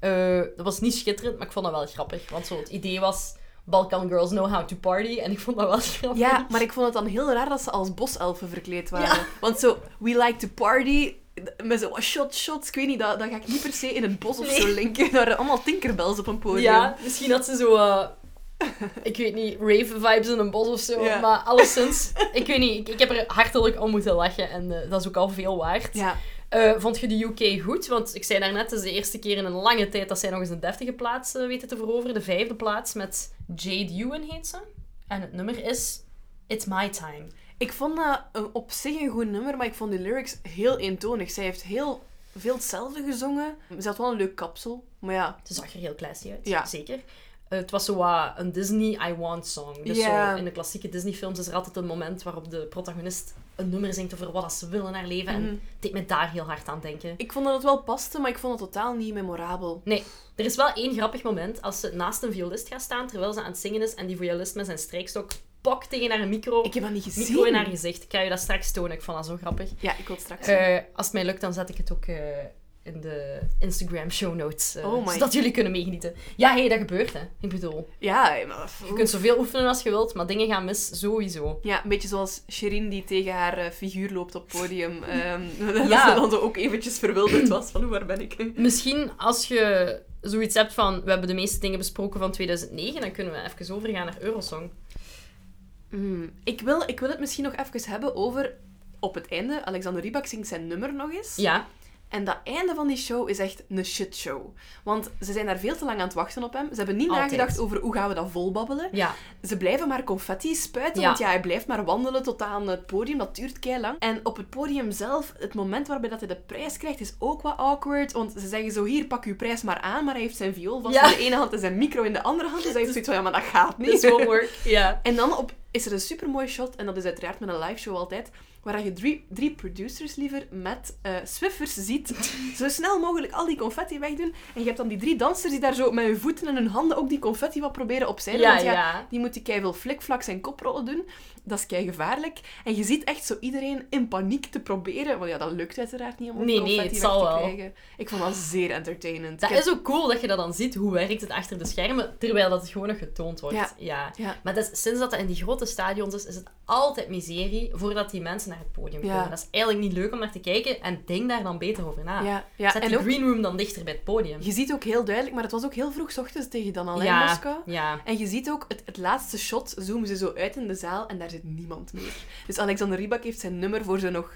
Eh, dat was niet schitterend, maar ik vond dat wel grappig. Want zo het idee was, Balkan Girls know how to party. En ik vond dat wel grappig. Ja, maar ik vond het dan heel raar dat ze als boselfen verkleed waren. Ja. Want zo, we like to party, met zo shot shots, ik weet niet, dat, dat ga ik niet per se in het bos of Nee. zo linken. Daar waren allemaal tinkerbells op een podium. Ja, misschien had ze zo... eh, ik weet niet, rave-vibes in een bos of zo. Ja. Maar alleszins, ik weet niet, ik, ik heb er hartelijk om moeten lachen. En eh, dat is ook al veel waard. Ja. Eh, vond je de UK goed? Want ik zei daarnet, het is de eerste keer in een lange tijd dat zij nog eens een deftige plaats eh, weten te veroveren. De vijfde plaats met Jade Ewan heet ze. En het nummer is It's My Time. Ik vond dat een, op zich een goed nummer, maar ik vond die lyrics heel eentonig. Zij heeft heel veel hetzelfde gezongen. Ze had wel een leuk kapsel, maar ja. Ze zag er heel classy uit, Ja. zeker. Eh, het was zo wat een Disney I Want song. Dus zo, in de klassieke Disney-films is er altijd een moment waarop de protagonist een nummer zingt over wat ze willen in haar leven. En Mhm. het deed me daar heel hard aan denken. Ik vond dat het wel paste, maar ik vond het totaal niet memorabel. Nee, er is wel één grappig moment als ze naast een violist gaat staan terwijl ze aan het zingen is en die violist met zijn strijkstok pok tegen haar micro, Ik heb dat niet gezien. micro in haar gezicht. Ik ga je dat straks tonen, ik vond dat zo grappig. Ja, ik wil het straks. Eh, als het mij lukt, dan zet ik het ook eh, in de Instagram show notes, eh, Oh zodat jullie kunnen meegenieten. Ja, hé, dat gebeurt, hè. Ik bedoel, Ja, maar... je kunt zoveel oefenen als je wilt, maar dingen gaan mis, sowieso. Ja, een beetje zoals Sherin die tegen haar eh, figuur loopt op het podium. Ehm dat Ja. ze dan zo ook eventjes verwilderd was van waar ben ik? Misschien als je zoiets hebt van, we hebben de meeste dingen besproken van 2009, dan kunnen we even overgaan naar Eurosong. Hmm, Ik, wil, ik wil het misschien nog even hebben over... Op het einde, Alexander Rybak zingt zijn nummer nog eens. Ja, En dat einde van die show is echt een shitshow. Want ze zijn daar veel te lang aan het wachten op hem. Ze hebben niet Altijd. nagedacht over hoe gaan we dat volbabbelen. ja. Ze blijven maar confetti spuiten, Ja. want ja, hij blijft maar wandelen tot aan het podium. Dat duurt kei lang. En op het podium zelf, het moment waarbij dat hij de prijs krijgt, is ook wat awkward. Want ze zeggen zo, hier, pak uw prijs maar aan. Maar hij heeft zijn viool vast Ja. in de ene hand en zijn micro in de andere hand. Dus hij heeft zoiets van, ja, maar dat gaat niet. Won't work. Ja. En dan op, is er een supermooi shot, en dat is uiteraard met een live show altijd, waar je drie, drie producers liever met eh Swiffers ziet, zo snel mogelijk al die confetti wegdoen. En je hebt dan die drie dansers die daar zo met hun voeten en hun handen ook die confetti wat proberen opzij Ja, want ja, ja. die moeten keiveel flikflaks en koprollen doen. Dat is kei gevaarlijk. En je ziet echt zo iedereen in paniek te proberen. Want ja, dat lukt uiteraard niet om die Nee, nee, het weg zal te wel. krijgen. Ik vond dat zeer entertainend. Dat heb- is ook cool dat je dat dan ziet. Hoe werkt het achter de schermen, terwijl dat het gewoon nog getoond wordt. Ja. ja. Ja. Maar dat is, sinds dat dat in die grote stadions is, is het altijd miserie voordat die mensen naar het podium Ja. komen. Dat is eigenlijk niet leuk om naar te kijken en denk daar dan beter over na. ja, ja. Zet en die ook, green room dan dichter bij het podium. je ziet ook heel duidelijk, maar het was ook heel vroeg ochtends tegen Dan ja, Moskou. ja. En je ziet ook, het, het laatste shot zoomen ze zo uit in de zaal en daar zit niemand meer. Dus Alexander Rybak heeft zijn nummer voor zo nog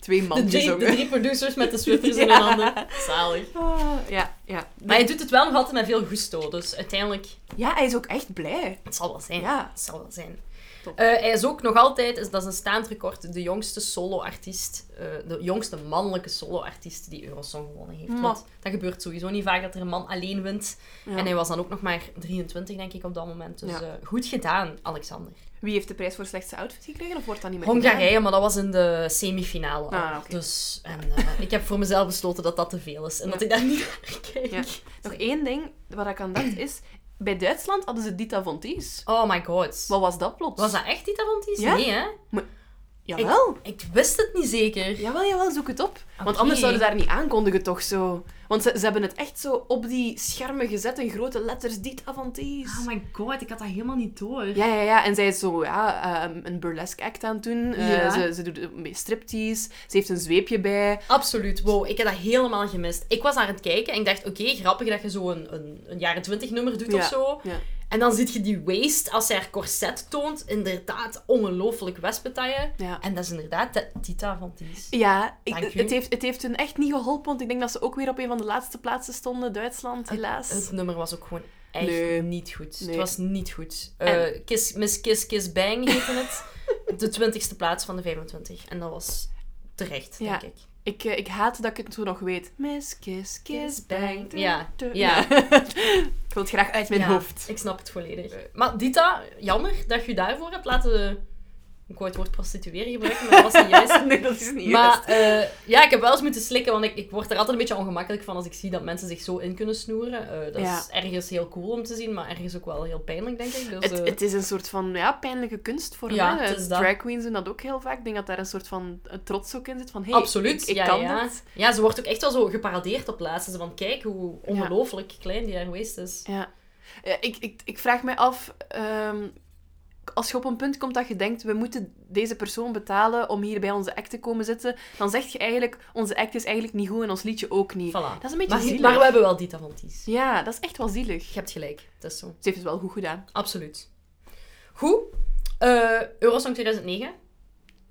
twee De, man drie, de drie producers met de swifters in hun handen. Zalig. Ah, ja, ja. Maar hij doet het wel nog altijd met veel gusto. Dus uiteindelijk, Ja, hij is ook echt blij. het zal wel zijn. Ja. Het zal wel zijn. Eh, hij is ook nog altijd, is- dat is een staand record, de jongste solo-artiest, eh, de jongste mannelijke solo-artiest die Eurosong gewonnen heeft. Want dat gebeurt sowieso niet vaak dat er een man alleen wint. Ja. En hij was dan ook nog maar 23, denk ik, op dat moment. Dus Ja. eh, goed gedaan, Alexander. Wie heeft de prijs voor slechtste outfit gekregen of wordt dat niet meer Hongarije, maar dat was in de semifinale. al. Ah. Dus en, eh, ik heb voor mezelf besloten dat dat te veel is. En dat ik daar niet naar kijk. Ja. Nog één ding waar ik aan dacht is... Bij Duitsland hadden ze Dita Von. Oh my god. Wat was dat plots? Was dat echt Dita Von? Ja? Nee, hè? Jawel. Ik wist het niet zeker. Jawel, jawel, zoek het op. Want anders zouden ze daar niet aankondigen, toch zo. Want ze, ze hebben het echt zo op die schermen gezet in grote letters. Dita Von Teese. Oh my god, ik had dat helemaal niet door. Ja, ja, ja. En zij is zo ja, ehm, een burlesque act aan het doen. Eh, Ja. ze, ze doet eh, mee striptease. Ze heeft een zweepje bij. Absoluut. Wow, ik heb dat helemaal gemist. Ik was aan het kijken en ik dacht, oké, grappig dat je zo een, een, een jaren twintig nummer doet Ja. of zo. Ja. En dan zie je die waist, als zij haar corset toont, inderdaad ongelooflijk wespetaille. Ja. En dat is inderdaad de Tita van Ties. Ja, ik, het, heeft, het heeft hun echt niet geholpen, want ik denk dat ze ook weer op een van de laatste plaatsen stonden. Duitsland, helaas. Het nummer was ook gewoon echt Nee. niet goed. Nee. Het was niet goed. Eh, Kiss, Miss Kiss Kiss Bang heette het. De twintigste plaats van de 25. En dat was terecht, Ja. denk ik. Ik, eh, ik haat dat ik het zo nog weet. Miss, kiss, kiss, bang. Ja, ja. ik wil het graag uit mijn Ja, hoofd. Ik snap het volledig. Maar Dita, jammer dat je daarvoor hebt laten... Ik wou het woord prostitueren gebruiken, maar dat was niet juist. nee, dat is niet Maar eh, ja, ik heb wel eens moeten slikken, want ik, ik word er altijd een beetje ongemakkelijk van als ik zie dat mensen zich zo in kunnen snoeren. Eh, dat Ja. is ergens heel cool om te zien, maar ergens ook wel heel pijnlijk, denk ik. Dus, Het, eh, het is een soort van ja, pijnlijke. Ja, hè. het is dat. Drag queens doen dat ook heel vaak. Ik denk dat daar een soort van trots ook in zit. Van, hey, Absoluut, ik, ik ja, kan ja. dit. Ja, ze wordt ook echt wel zo geparadeerd op plaatsen. Van, kijk hoe ongelooflijk klein die haar waist is. Ja. Ik, ik, ik vraag mij af... ehm, als je op een punt komt dat je denkt, we moeten deze persoon betalen om hier bij onze act te komen zitten, dan zeg je eigenlijk, onze act is eigenlijk niet goed en ons liedje ook niet. Voilà. Dat is een beetje Maar, zielig. maar we hebben wel Dita van Ties. Ja, dat is echt wel zielig. Je hebt gelijk, het is zo. Ze heeft het wel goed gedaan. Absoluut. Goed. Eh Eurosong 2009.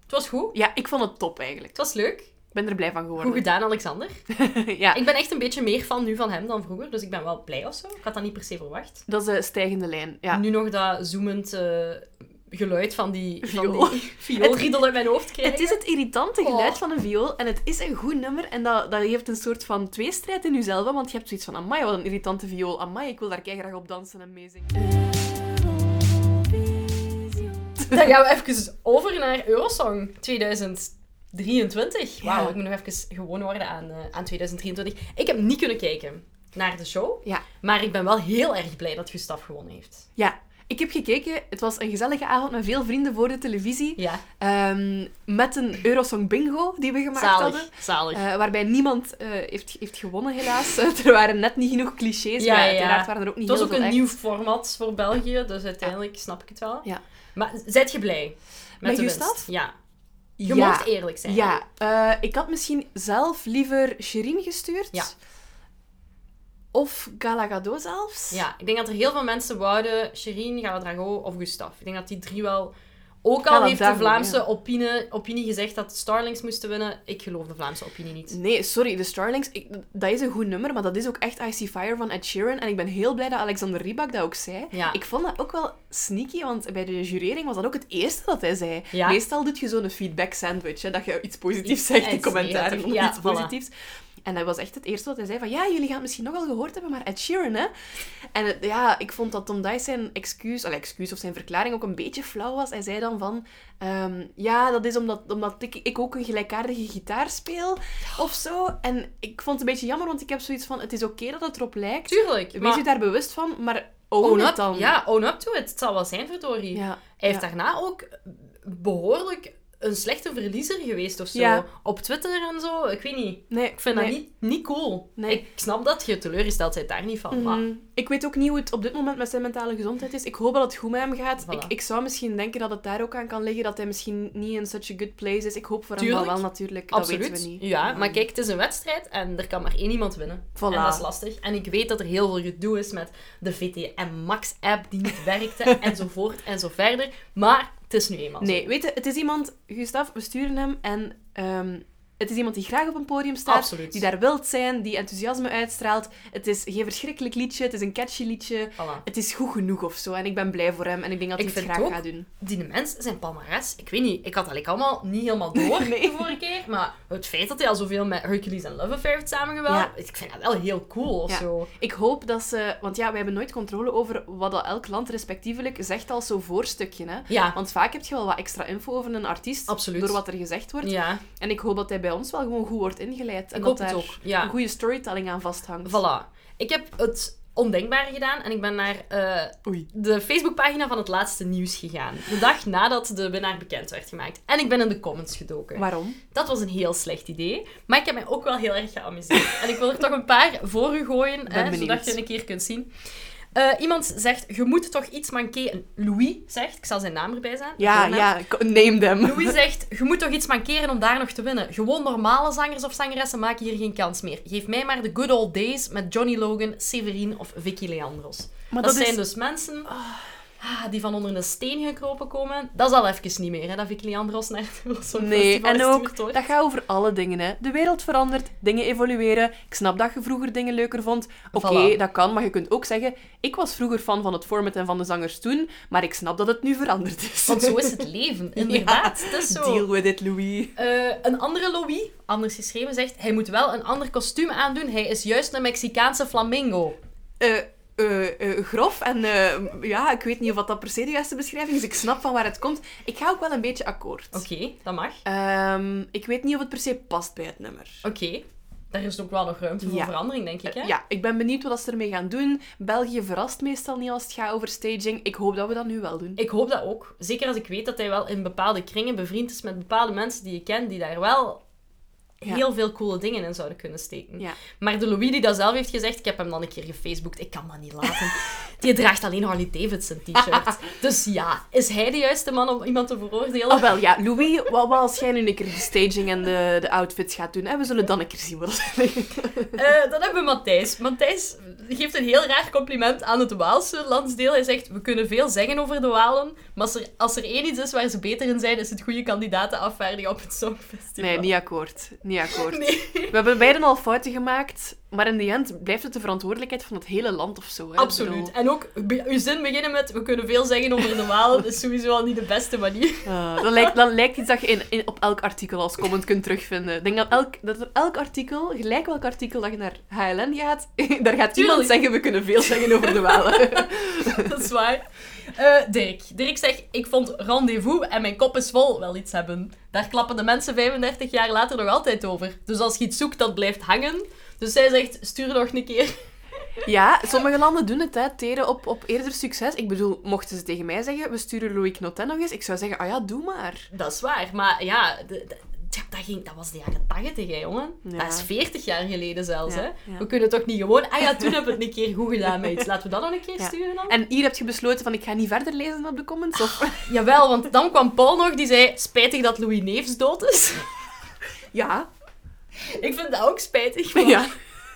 Het was goed. Ja, ik vond het top eigenlijk. Het was leuk. Ik ben er blij van Goed geworden. gedaan, Alexander. ja, Ik ben echt een beetje meer fan nu van hem dan vroeger, dus ik ben wel blij of zo. Ik had dat niet per se verwacht. dat is een stijgende lijn. Ja. Nu nog dat zoemend eh, geluid van die, Viool. van die vioolriedel uit mijn hoofd krijgen. Het is het irritante geluid Oh. van een viool en het is een goed nummer en dat, dat heeft een soort van tweestrijd in jezelf, want je hebt zoiets van, amai, wat een irritante viool. Amai, ik wil daar graag op dansen en meezingen. Dan gaan we even over naar Eurosong 2023. Wauw, Ja. ik moet nog even gewoon worden aan, eh, aan 2023. Ik heb niet kunnen kijken naar de show, Ja. maar ik ben wel heel erg blij dat Gustaf gewonnen heeft. Ja, ik heb gekeken. Het was een gezellige avond met veel vrienden voor de televisie. Ja, Ehm, met een Eurosong bingo die we gemaakt hadden. zalig. Eh, waarbij niemand eh, heeft, heeft gewonnen, helaas. er waren net niet genoeg clichés, Ja, maar ja, ja. uiteraard waren er ook niet Het was ook een nieuw format voor België, dus uiteindelijk snap ik het wel. Ja. Maar zijt je blij met, Met de Gustaf? winst? Ja. Je Ja. mocht eerlijk zijn. Ja, eh, ik had misschien zelf liever Shirin gestuurd. Ja. Of Galagado zelfs. Ja, ik denk dat er heel veel mensen wouden Shirin, Galadrago of Gustaf. Ik denk dat die drie wel... Ook al heeft de Vlaamse ja. opinie, opinie gezegd dat de Starlings moesten winnen. Ik geloof de Vlaamse opinie niet. Nee, sorry, de Starlings, ik, dat is een goed nummer, maar dat is ook echt I See Fire van Ed Sheeran. En ik ben heel blij dat Alexander Rybak dat ook zei. Ja. Ik vond dat ook wel sneaky, want bij de jurering was dat ook het eerste dat hij zei. Ja. Meestal doe je zo'n feedback sandwich, hè, dat je iets positiefs zegt in commentaar of iets voilà. positiefs. En dat was echt het eerste wat hij zei van, ja, jullie gaan het misschien nogal gehoord hebben, maar Ed Sheeran, hè. En het- ja, ik vond dat Tom Dice zijn excuus, allee, excuus of zijn verklaring ook een beetje flauw was. Hij zei dan van, ehm, ja, dat is omdat, omdat ik, ik ook een gelijkaardige gitaar speel, of zo. En ik vond het een beetje jammer, want ik heb zoiets van, het is oké dat het erop lijkt. Tuurlijk. Wees Maar je daar bewust van, maar own, up, dan. ja, own up to it. Het zal wel zijn, verdorie. Ja, Hij heeft ja. daarna ook behoorlijk een slechte verliezer geweest of zo. Ja. Op Twitter en zo. Ik weet niet. Nee, Ik vind nee. dat niet, niet cool. Nee. Ik snap dat je teleurgesteld bent daar niet van. Maar Mhm. Ik weet ook niet hoe het op dit moment met zijn mentale gezondheid is. Ik hoop dat het goed met hem gaat. Voilà. Ik, ik zou misschien denken dat het daar ook aan kan liggen, dat hij misschien niet in such a good place is. Ik hoop voor hem wel natuurlijk, dat Absoluut. weten we niet. Ja, maar kijk, het is een wedstrijd en er kan maar één iemand winnen. Voilà. En dat is lastig. En ik weet dat er heel veel gedoe is met de VTM Max app die niet werkte enzovoort en zo verder. Maar het is nu eenmaal zo. Nee, weet je, het is iemand, Gustaf, we sturen hem en ehm, het is iemand die graag op een podium staat, Absoluut. die daar wilt zijn, die enthousiasme uitstraalt. Het is geen verschrikkelijk liedje, het is een catchy liedje. Voilà. Het is goed genoeg of zo en ik ben blij voor hem en ik denk dat Ik hij het graag ook- gaat doen. Die mens, zijn palmares, ik weet niet, ik had dat like allemaal niet helemaal door Nee. de vorige keer, maar het feit dat hij al zoveel met Hercules en Love Affair heeft samengewerkt, Ja. ik vind dat wel heel cool of Ja. zo. Ik hoop dat ze... Want ja, wij hebben nooit controle over wat dat elk land respectievelijk zegt als zo'n voorstukje. Hè? Ja, Want vaak heb je wel wat extra info over een artiest. Absoluut. Door wat er gezegd wordt. En ik hoop dat hij bij ons wel gewoon goed wordt ingeleid. En Ik dat daar ja. een goede storytelling aan vasthangt. voilà. Ik heb het ondenkbare gedaan en ik ben naar eh, Oei. de Facebookpagina van het laatste nieuws gegaan. De dag nadat de winnaar bekend werd gemaakt. En ik ben in de comments gedoken. Waarom? Dat was een heel slecht idee, maar ik heb mij ook wel heel erg geamuseerd. En ik wil er toch een paar voor u gooien, hè, benieuwd. zodat je een keer kunt zien. Eh, iemand zegt, je moet toch iets mankeren. Louis zegt, ik zal zijn naam erbij zijn. Ja, ja, name them. Louis zegt, je moet toch iets mankeren om daar nog te winnen. Gewoon normale zangers of zangeressen maken hier geen kans meer. Geef mij maar de good old days met Johnny Logan, Severin of Vicky Leandros. Maar dat, dat, zijn is... dus mensen... ah, die van onder een steen gekropen komen. Dat is al even niet meer, hè, dat Leandros naar het Eurosong Nee, en ook, dat gaat over alle dingen. Hè. De wereld verandert, dingen evolueren. Ik snap dat je vroeger dingen leuker vond. Oké, Voilà. dat kan, maar je kunt ook zeggen... Ik was vroeger fan van het format en van de zangers toen, maar ik snap dat het nu veranderd is. Want zo is het leven, inderdaad. Het is zo. Deal with it, Louis. Eh, een andere Louis, anders geschreven, zegt... Hij moet wel een ander kostuum aandoen. Hij is juist een Mexicaanse flamingo. Eh, eh, grof en eh, ja, ik weet niet of dat per se de juiste beschrijving is. Ik snap van waar het komt. Ik ga ook wel een beetje akkoord. Oké, dat mag. Ehm, ik weet niet of het per se past bij het nummer. Oké. Daar is ook wel nog ruimte voor Ja. verandering, denk ik, hè? Ja, ik ben benieuwd wat ze ermee gaan doen. België verrast meestal niet als het gaat over staging. Ik hoop dat we dat nu wel doen. Ik hoop dat ook. Zeker als ik weet dat hij wel in bepaalde kringen bevriend is met bepaalde mensen die je kent, die daar wel Ja. heel veel coole dingen in zouden kunnen steken. Ja. Maar de Louis die dat zelf heeft gezegd, ik heb hem dan een keer gefaceboekt, ik kan dat niet laten. Die draagt alleen Harley Davidson t-shirt. dus ja, is hij de juiste man om iemand te veroordelen? Oh wel, ja. Louis, wat, als jij nu een keer de staging en de, de outfits gaat doen? Hè? We zullen dan een keer zien wat het Eh, dan hebben we Matthijs. Matthijs geeft een heel raar compliment aan het Waalse landsdeel. Hij zegt, we kunnen veel zeggen over de Walen, maar als er, als er één iets is waar ze beter in zijn, is het goede kandidaten afvaardigen op het Songfestival. Nee, niet akkoord. Niet akkoord. Nee. We hebben beiden al fouten gemaakt, maar in de end blijft het de verantwoordelijkheid van het hele land of zo. Hè? Absoluut. En ook, uw zin beginnen met, we kunnen veel zeggen over de Walen, is sowieso al niet de beste manier. eh, dat, lijkt, dat lijkt iets dat je in, in, op elk artikel als comment kunt terugvinden. Ik denk dat, elk, dat er elk artikel, gelijk welk artikel dat je naar HLN gaat, daar gaat iemand zeggen, we kunnen veel zeggen over de Walen. Dat is waar. Eh, Dirk. Dirk zegt, ik vond Rendezvous en mijn kop is vol wel iets hebben. Daar klappen de mensen 35 jaar later nog altijd over. Dus als je iets zoekt, dat blijft hangen. Dus zij zegt, stuur nog een keer. Ja, sommige landen doen het, hè, teren op, op eerder succes. Ik bedoel, mochten ze tegen mij zeggen, we sturen Louis Knoten nog eens, ik zou zeggen, ah ja, doe maar. Dat is waar. Maar ja, de- de- ja, dat, ging, dat was de jaren 80, hè, jongen. Ja. Dat is 40 jaar geleden zelfs, Ja, hè. ja. We kunnen toch niet gewoon... Ah ja, toen hebben we het een keer goed gedaan met iets. Laten we dat nog een keer sturen dan? En hier heb je besloten van, ik ga niet verder lezen op de comments, of... Jawel, want dan kwam Paul nog, die zei... Spijtig dat Louis Neefs dood is. Ja. Ik vind dat ook spijtig, maar... Ja.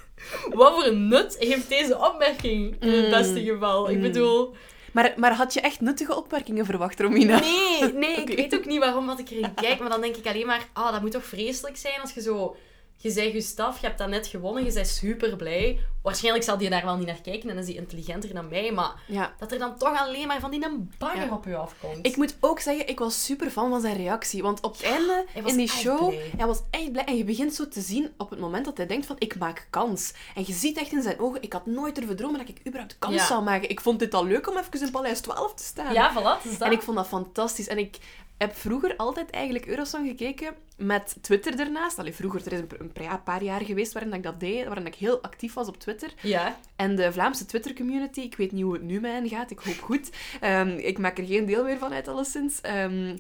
Wat voor een nut heeft deze opmerking in het Mm. beste geval? Ik Mm. bedoel... Maar, maar had je echt nuttige opmerkingen verwacht, Romina? Nee, nee, ik weet ook niet waarom wat ik erin kijk, maar dan denk ik alleen maar, ah, dat moet toch vreselijk zijn als je zo... Je zei Gustaf, je hebt dat net gewonnen, je bent super blij. Waarschijnlijk zal die daar wel niet naar kijken en is die intelligenter dan mij, maar Ja. dat er dan toch alleen maar van die een bagger Ja. op je afkomt. Ik moet ook zeggen, ik was super fan van zijn reactie. Want op het einde, hij in die show, blij. hij was echt blij. En je begint zo te zien op het moment dat hij denkt van, ik maak kans. En je ziet echt in zijn ogen, ik had nooit durven dromen dat ik überhaupt kans zou maken. Ik vond dit al leuk om even in Paleis 12 te staan. Ja, voilà, dat. En ik vond dat fantastisch. En ik heb vroeger altijd eigenlijk Eurosong gekeken met Twitter ernaast. Allee, vroeger, er is een, een paar- jaar geweest waarin ik dat deed, waarin ik heel actief was op Twitter. Ja, En de Vlaamse Twitter-community, ik weet niet hoe het nu met hen gaat, ik hoop goed. Ehm, ik maak er geen deel meer van uit, alleszins. Ehm,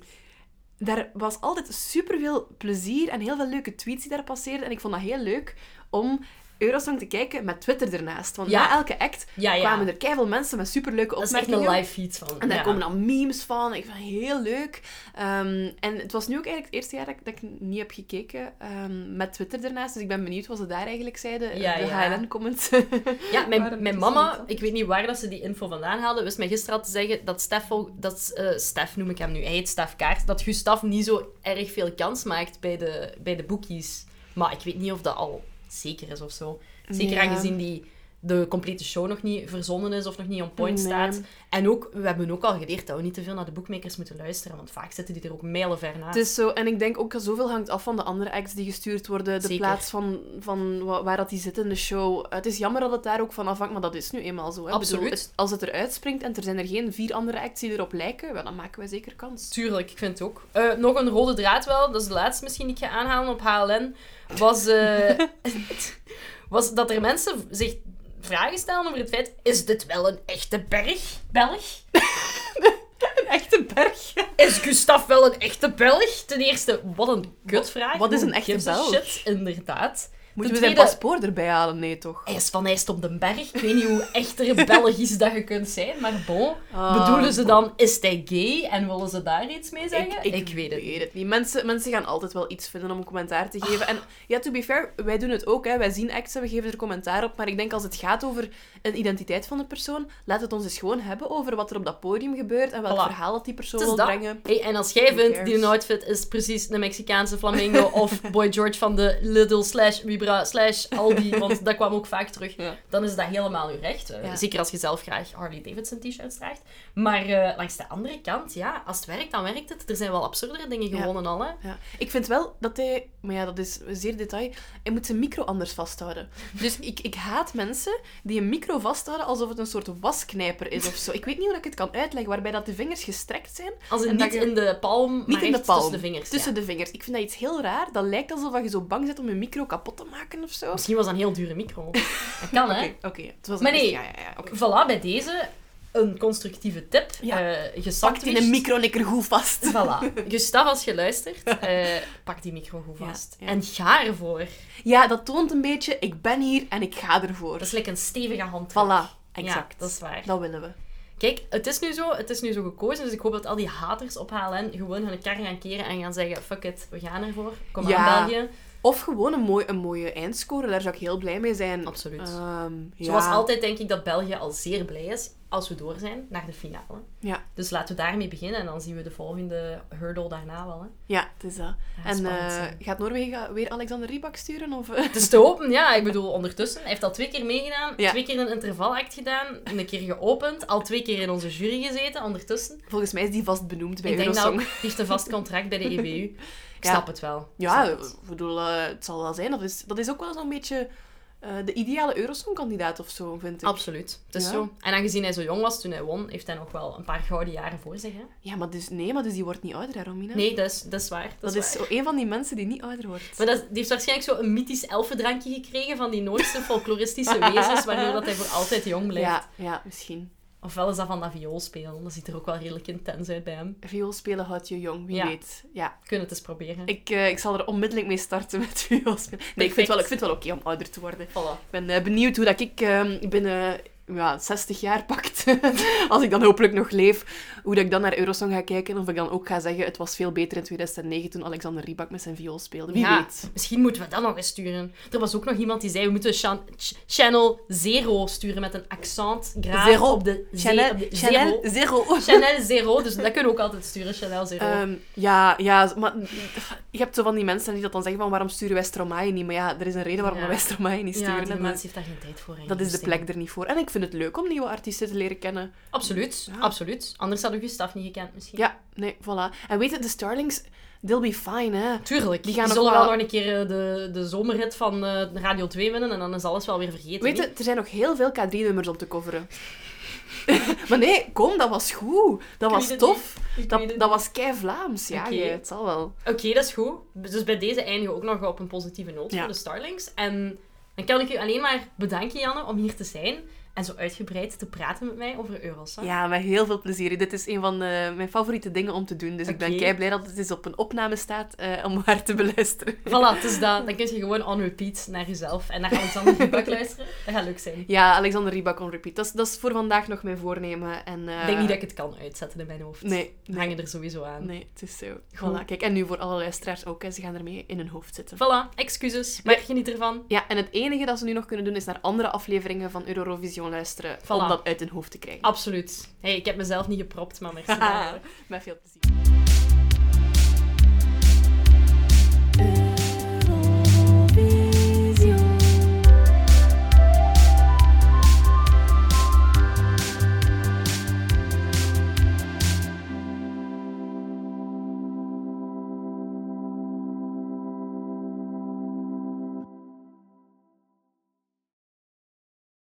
daar was altijd superveel plezier en heel veel leuke tweets die daar passeerden. En ik vond dat heel leuk om Eurosong te kijken met Twitter ernaast. Want Ja. na elke act ja, ja. kwamen er keiveel mensen met superleuke dat is echt opmerkingen. een live feed van. En daar komen dan memes van. Ik vind het heel leuk. Ehm, en het was nu ook eigenlijk het eerste jaar dat ik, dat ik niet heb gekeken ehm, met Twitter ernaast. Dus ik ben benieuwd wat ze daar eigenlijk zeiden. Ja, de. HLN-comments. Ja, mijn, mijn mama, ik weet niet waar dat ze die info vandaan haalde, wist mij gisteren al te zeggen dat Stef, dat, eh Stef noem ik hem nu, hij heet Stef Kaart, dat Gustaf niet zo erg veel kans maakt bij de, bij de boekies. Maar ik weet niet of dat al zeker is of zo. Zeker Ja. aangezien die de complete show nog niet verzonnen is of nog niet on point Nee. staat. En ook, we hebben ook al geleerd dat we niet te veel naar de boekmakers moeten luisteren, want vaak zitten die er ook mijlenver naast. Het is zo, en ik denk ook dat zoveel hangt af van de andere acts die gestuurd worden, de Zeker. plaats van, van wa- waar dat die zitten in de show. Het is jammer dat het daar ook van afhangt, maar dat is nu eenmaal zo. Hè. Absoluut. bedoel, als het eruit springt en er zijn er geen vier andere acts die erop lijken, wel, dan maken wij zeker kans. Tuurlijk, ik vind het ook. Eh, nog een rode draad wel, dat is de laatste misschien die ik ga aanhalen op HLN, was, eh, was dat er mensen zich vragen stellen over het feit, is dit wel een echte berg? Belg? Een echte berg. Is Gustaf wel een echte Belg? Ten eerste, wat een kutvraag. Wat is een echte Belg? Shit, inderdaad. Moeten we tweede- zijn paspoort erbij halen? Nee, toch? Hij is van IJst op den berg. Ik weet niet hoe echter Belgisch dat je kunt zijn, maar bon. Ah, Bedoelen ze dan, is hij gay en willen ze daar iets mee zeggen? Ik, weet het niet. niet. Mensen, mensen gaan altijd wel iets vinden om een commentaar te geven. En ja, to be fair, wij doen het ook. Hè. Wij zien acts en we geven er commentaar op. Maar ik denk als het gaat over een identiteit van een persoon, laat het ons eens gewoon hebben over wat er op dat podium gebeurt en welk Voilà. verhaal dat die persoon Het wil dat. brengen. Hey, en als jij vindt, die outfit is precies een Mexicaanse flamingo of Boy George van de Lidl slash Vibra slash Aldi, want dat kwam ook vaak terug, Ja. dan is dat helemaal uw recht. Eh, Ja. Zeker als je zelf graag Harley Davidson t-shirts draagt. Maar eh, langs de andere kant, ja, als het werkt, dan werkt het. Er zijn wel absurdere dingen gewonnen al, hè. Ik vind wel dat hij, maar ja, dat is zeer detail, hij moet zijn micro anders vasthouden. Dus ik, ik haat mensen die een micro vasthouden alsof het een soort wasknijper is of zo. Ik weet niet hoe ik het kan uitleggen, waarbij dat de vingers gestrekt zijn. Als het En niet dat je- in de palm, Niet maar in de palm. tussen de vingers. Tussen de vingers. Ik vind dat iets heel raar. Dat lijkt alsof je zo bang bent om je micro kapot te maken of zo. Misschien was dat een heel dure micro. Dat kan, hè. Oké, Maar nee. Ja, ja, ja. Voilà, bij deze een constructieve tip. Ja. Eh, Pak die een micro goed vast. Voilà. Gustav, als je luistert, eh, pak die micro goed vast. ja. En ga ervoor. Ja, dat toont een beetje, ik ben hier en ik ga ervoor. Dat is lekker een stevige handdruk. Voilà, exact. Dat is waar. Dat willen we. Kijk, het is, nu zo, het is nu zo gekozen, dus ik hoop dat al die haters ophalen en gewoon hun kar gaan keren en gaan zeggen, fuck it, we gaan ervoor. Kom aan, België. Of gewoon een, mooi, een mooie eindscore, daar zou ik heel blij mee zijn. Absoluut. Ehm, ja. Zoals altijd denk ik dat België al zeer blij is als we door zijn naar de finale. Ja, Dus laten we daarmee beginnen en dan zien we de volgende hurdle daarna wel. Hè. ja het is dat. Ja, en eh, gaat Noorwegen weer Alexander Rybak sturen? Of, eh? Het is te hopen, ja. Ik bedoel, ondertussen. Hij heeft al twee keer meegedaan, Ja. twee keer een intervalact gedaan, een keer geopend, al twee keer in onze jury gezeten ondertussen. Volgens mij is die vast benoemd bij ik denk ook, hij heeft een vast contract bij de EBU. Ik snap het wel. Ja, ik bedoel, eh, het zal wel zijn. Dat is, dat is ook wel zo'n beetje eh, de ideale Eurosong-kandidaat of zo, vind ik. Absoluut. Het is Ja. zo. En aangezien hij zo jong was toen hij won, heeft hij nog wel een paar gouden jaren voor zich. Hè? Ja, maar dus, nee, maar dus die wordt niet ouder, hè, Romina? Nee, dat is, dat is waar. Dat, Dat is, is waar. zo een van die mensen die niet ouder wordt. Maar dat, die heeft waarschijnlijk zo een mythisch elfendrankje gekregen van die Noorse folkloristische wezens, waardoor dat hij voor altijd jong blijft. Ja, ja, misschien. Ofwel is dat van dat viool spelen. Dat ziet er ook wel redelijk intens uit bij hem. Viool spelen houdt je jong, wie Ja. weet. Ja, We kunnen het eens proberen. ik, eh, ik zal er onmiddellijk mee starten met viool spelen. Nee, ik vind het wel, ik vind het wel oké om ouder te worden. Voilà. Ik ben eh, benieuwd hoe dat ik ehm, binnen ja, 60 jaar pakt, als ik dan hopelijk nog leef, hoe dat ik dan naar Eurosong ga kijken. Of ik dan ook ga zeggen, het was veel beter in 2009 toen Alexander Rybak met zijn viool speelde. Wie Ja, weet. Misschien moeten we dat nog eens sturen. Er was ook nog iemand die zei, we moeten Chan- Ch- Channel Zero sturen met een accent Zero. op de op Chanel zero. Chanel Zero, dus dat kunnen we ook altijd sturen, Chanel Zero. Ehm, ja, ja, maar je hebt zo van die mensen die dat dan zeggen van waarom sturen wij Stromae niet? Maar ja, er is een reden waarom Ja. wij Stromae niet ja, sturen. die hè. mens heeft daar geen tijd voor. dat is de plek er niet voor. En ik vind het leuk om nieuwe artiesten te leren kennen. Absoluut, Ja. absoluut. Anders hadden we Gustav niet gekend misschien. Ja, nee, voilà. En weet je, de Starlings, they'll be fine, hè. Tuurlijk. Die Die, gaan nog zullen wel- nog een keer eh, de, de zomerrit van eh, Radio 2 winnen en dan is alles wel weer vergeten. Weet je, er zijn nog heel veel K3-nummers om te coveren. maar nee, kom, dat was goed. Dat was tof. Dat, dat was kei Vlaams. Ja, het zal wel. Oké, dat is goed. Dus bij deze eindigen we ook nog op een positieve noot Ja. voor de Starlings. En dan kan ik u alleen maar bedanken, Janne, om hier te zijn en zo uitgebreid te praten met mij over Eurosong. Ja, met heel veel plezier. Dit is een van eh, mijn favoriete dingen om te doen. Dus ik ben kei blij dat het eens op een opname staat eh, om haar te beluisteren. Voilà, dus dat. Dan kun je gewoon on repeat naar jezelf en naar Alexander Rybak luisteren. Dat gaat leuk zijn. Ja, Alexander Rybak on repeat. Dat is, dat is voor vandaag nog mijn voornemen. En, eh, Ik denk niet dat ik het kan uitzetten in mijn hoofd. Nee, nee, hangen er sowieso aan. nee, het is zo. Goed. Voilà, kijk, en nu voor alle luisteraars ook. Hè, ze gaan ermee in hun hoofd zitten. Voilà, excuses. Maar geniet ervan. Ja, en het enige dat ze nu nog kunnen doen is naar andere afleveringen van Eurovision luisteren. Om dat uit hun hoofd te krijgen. Absoluut. Hey, ik heb mezelf niet gepropt, maar merci. Met veel plezier.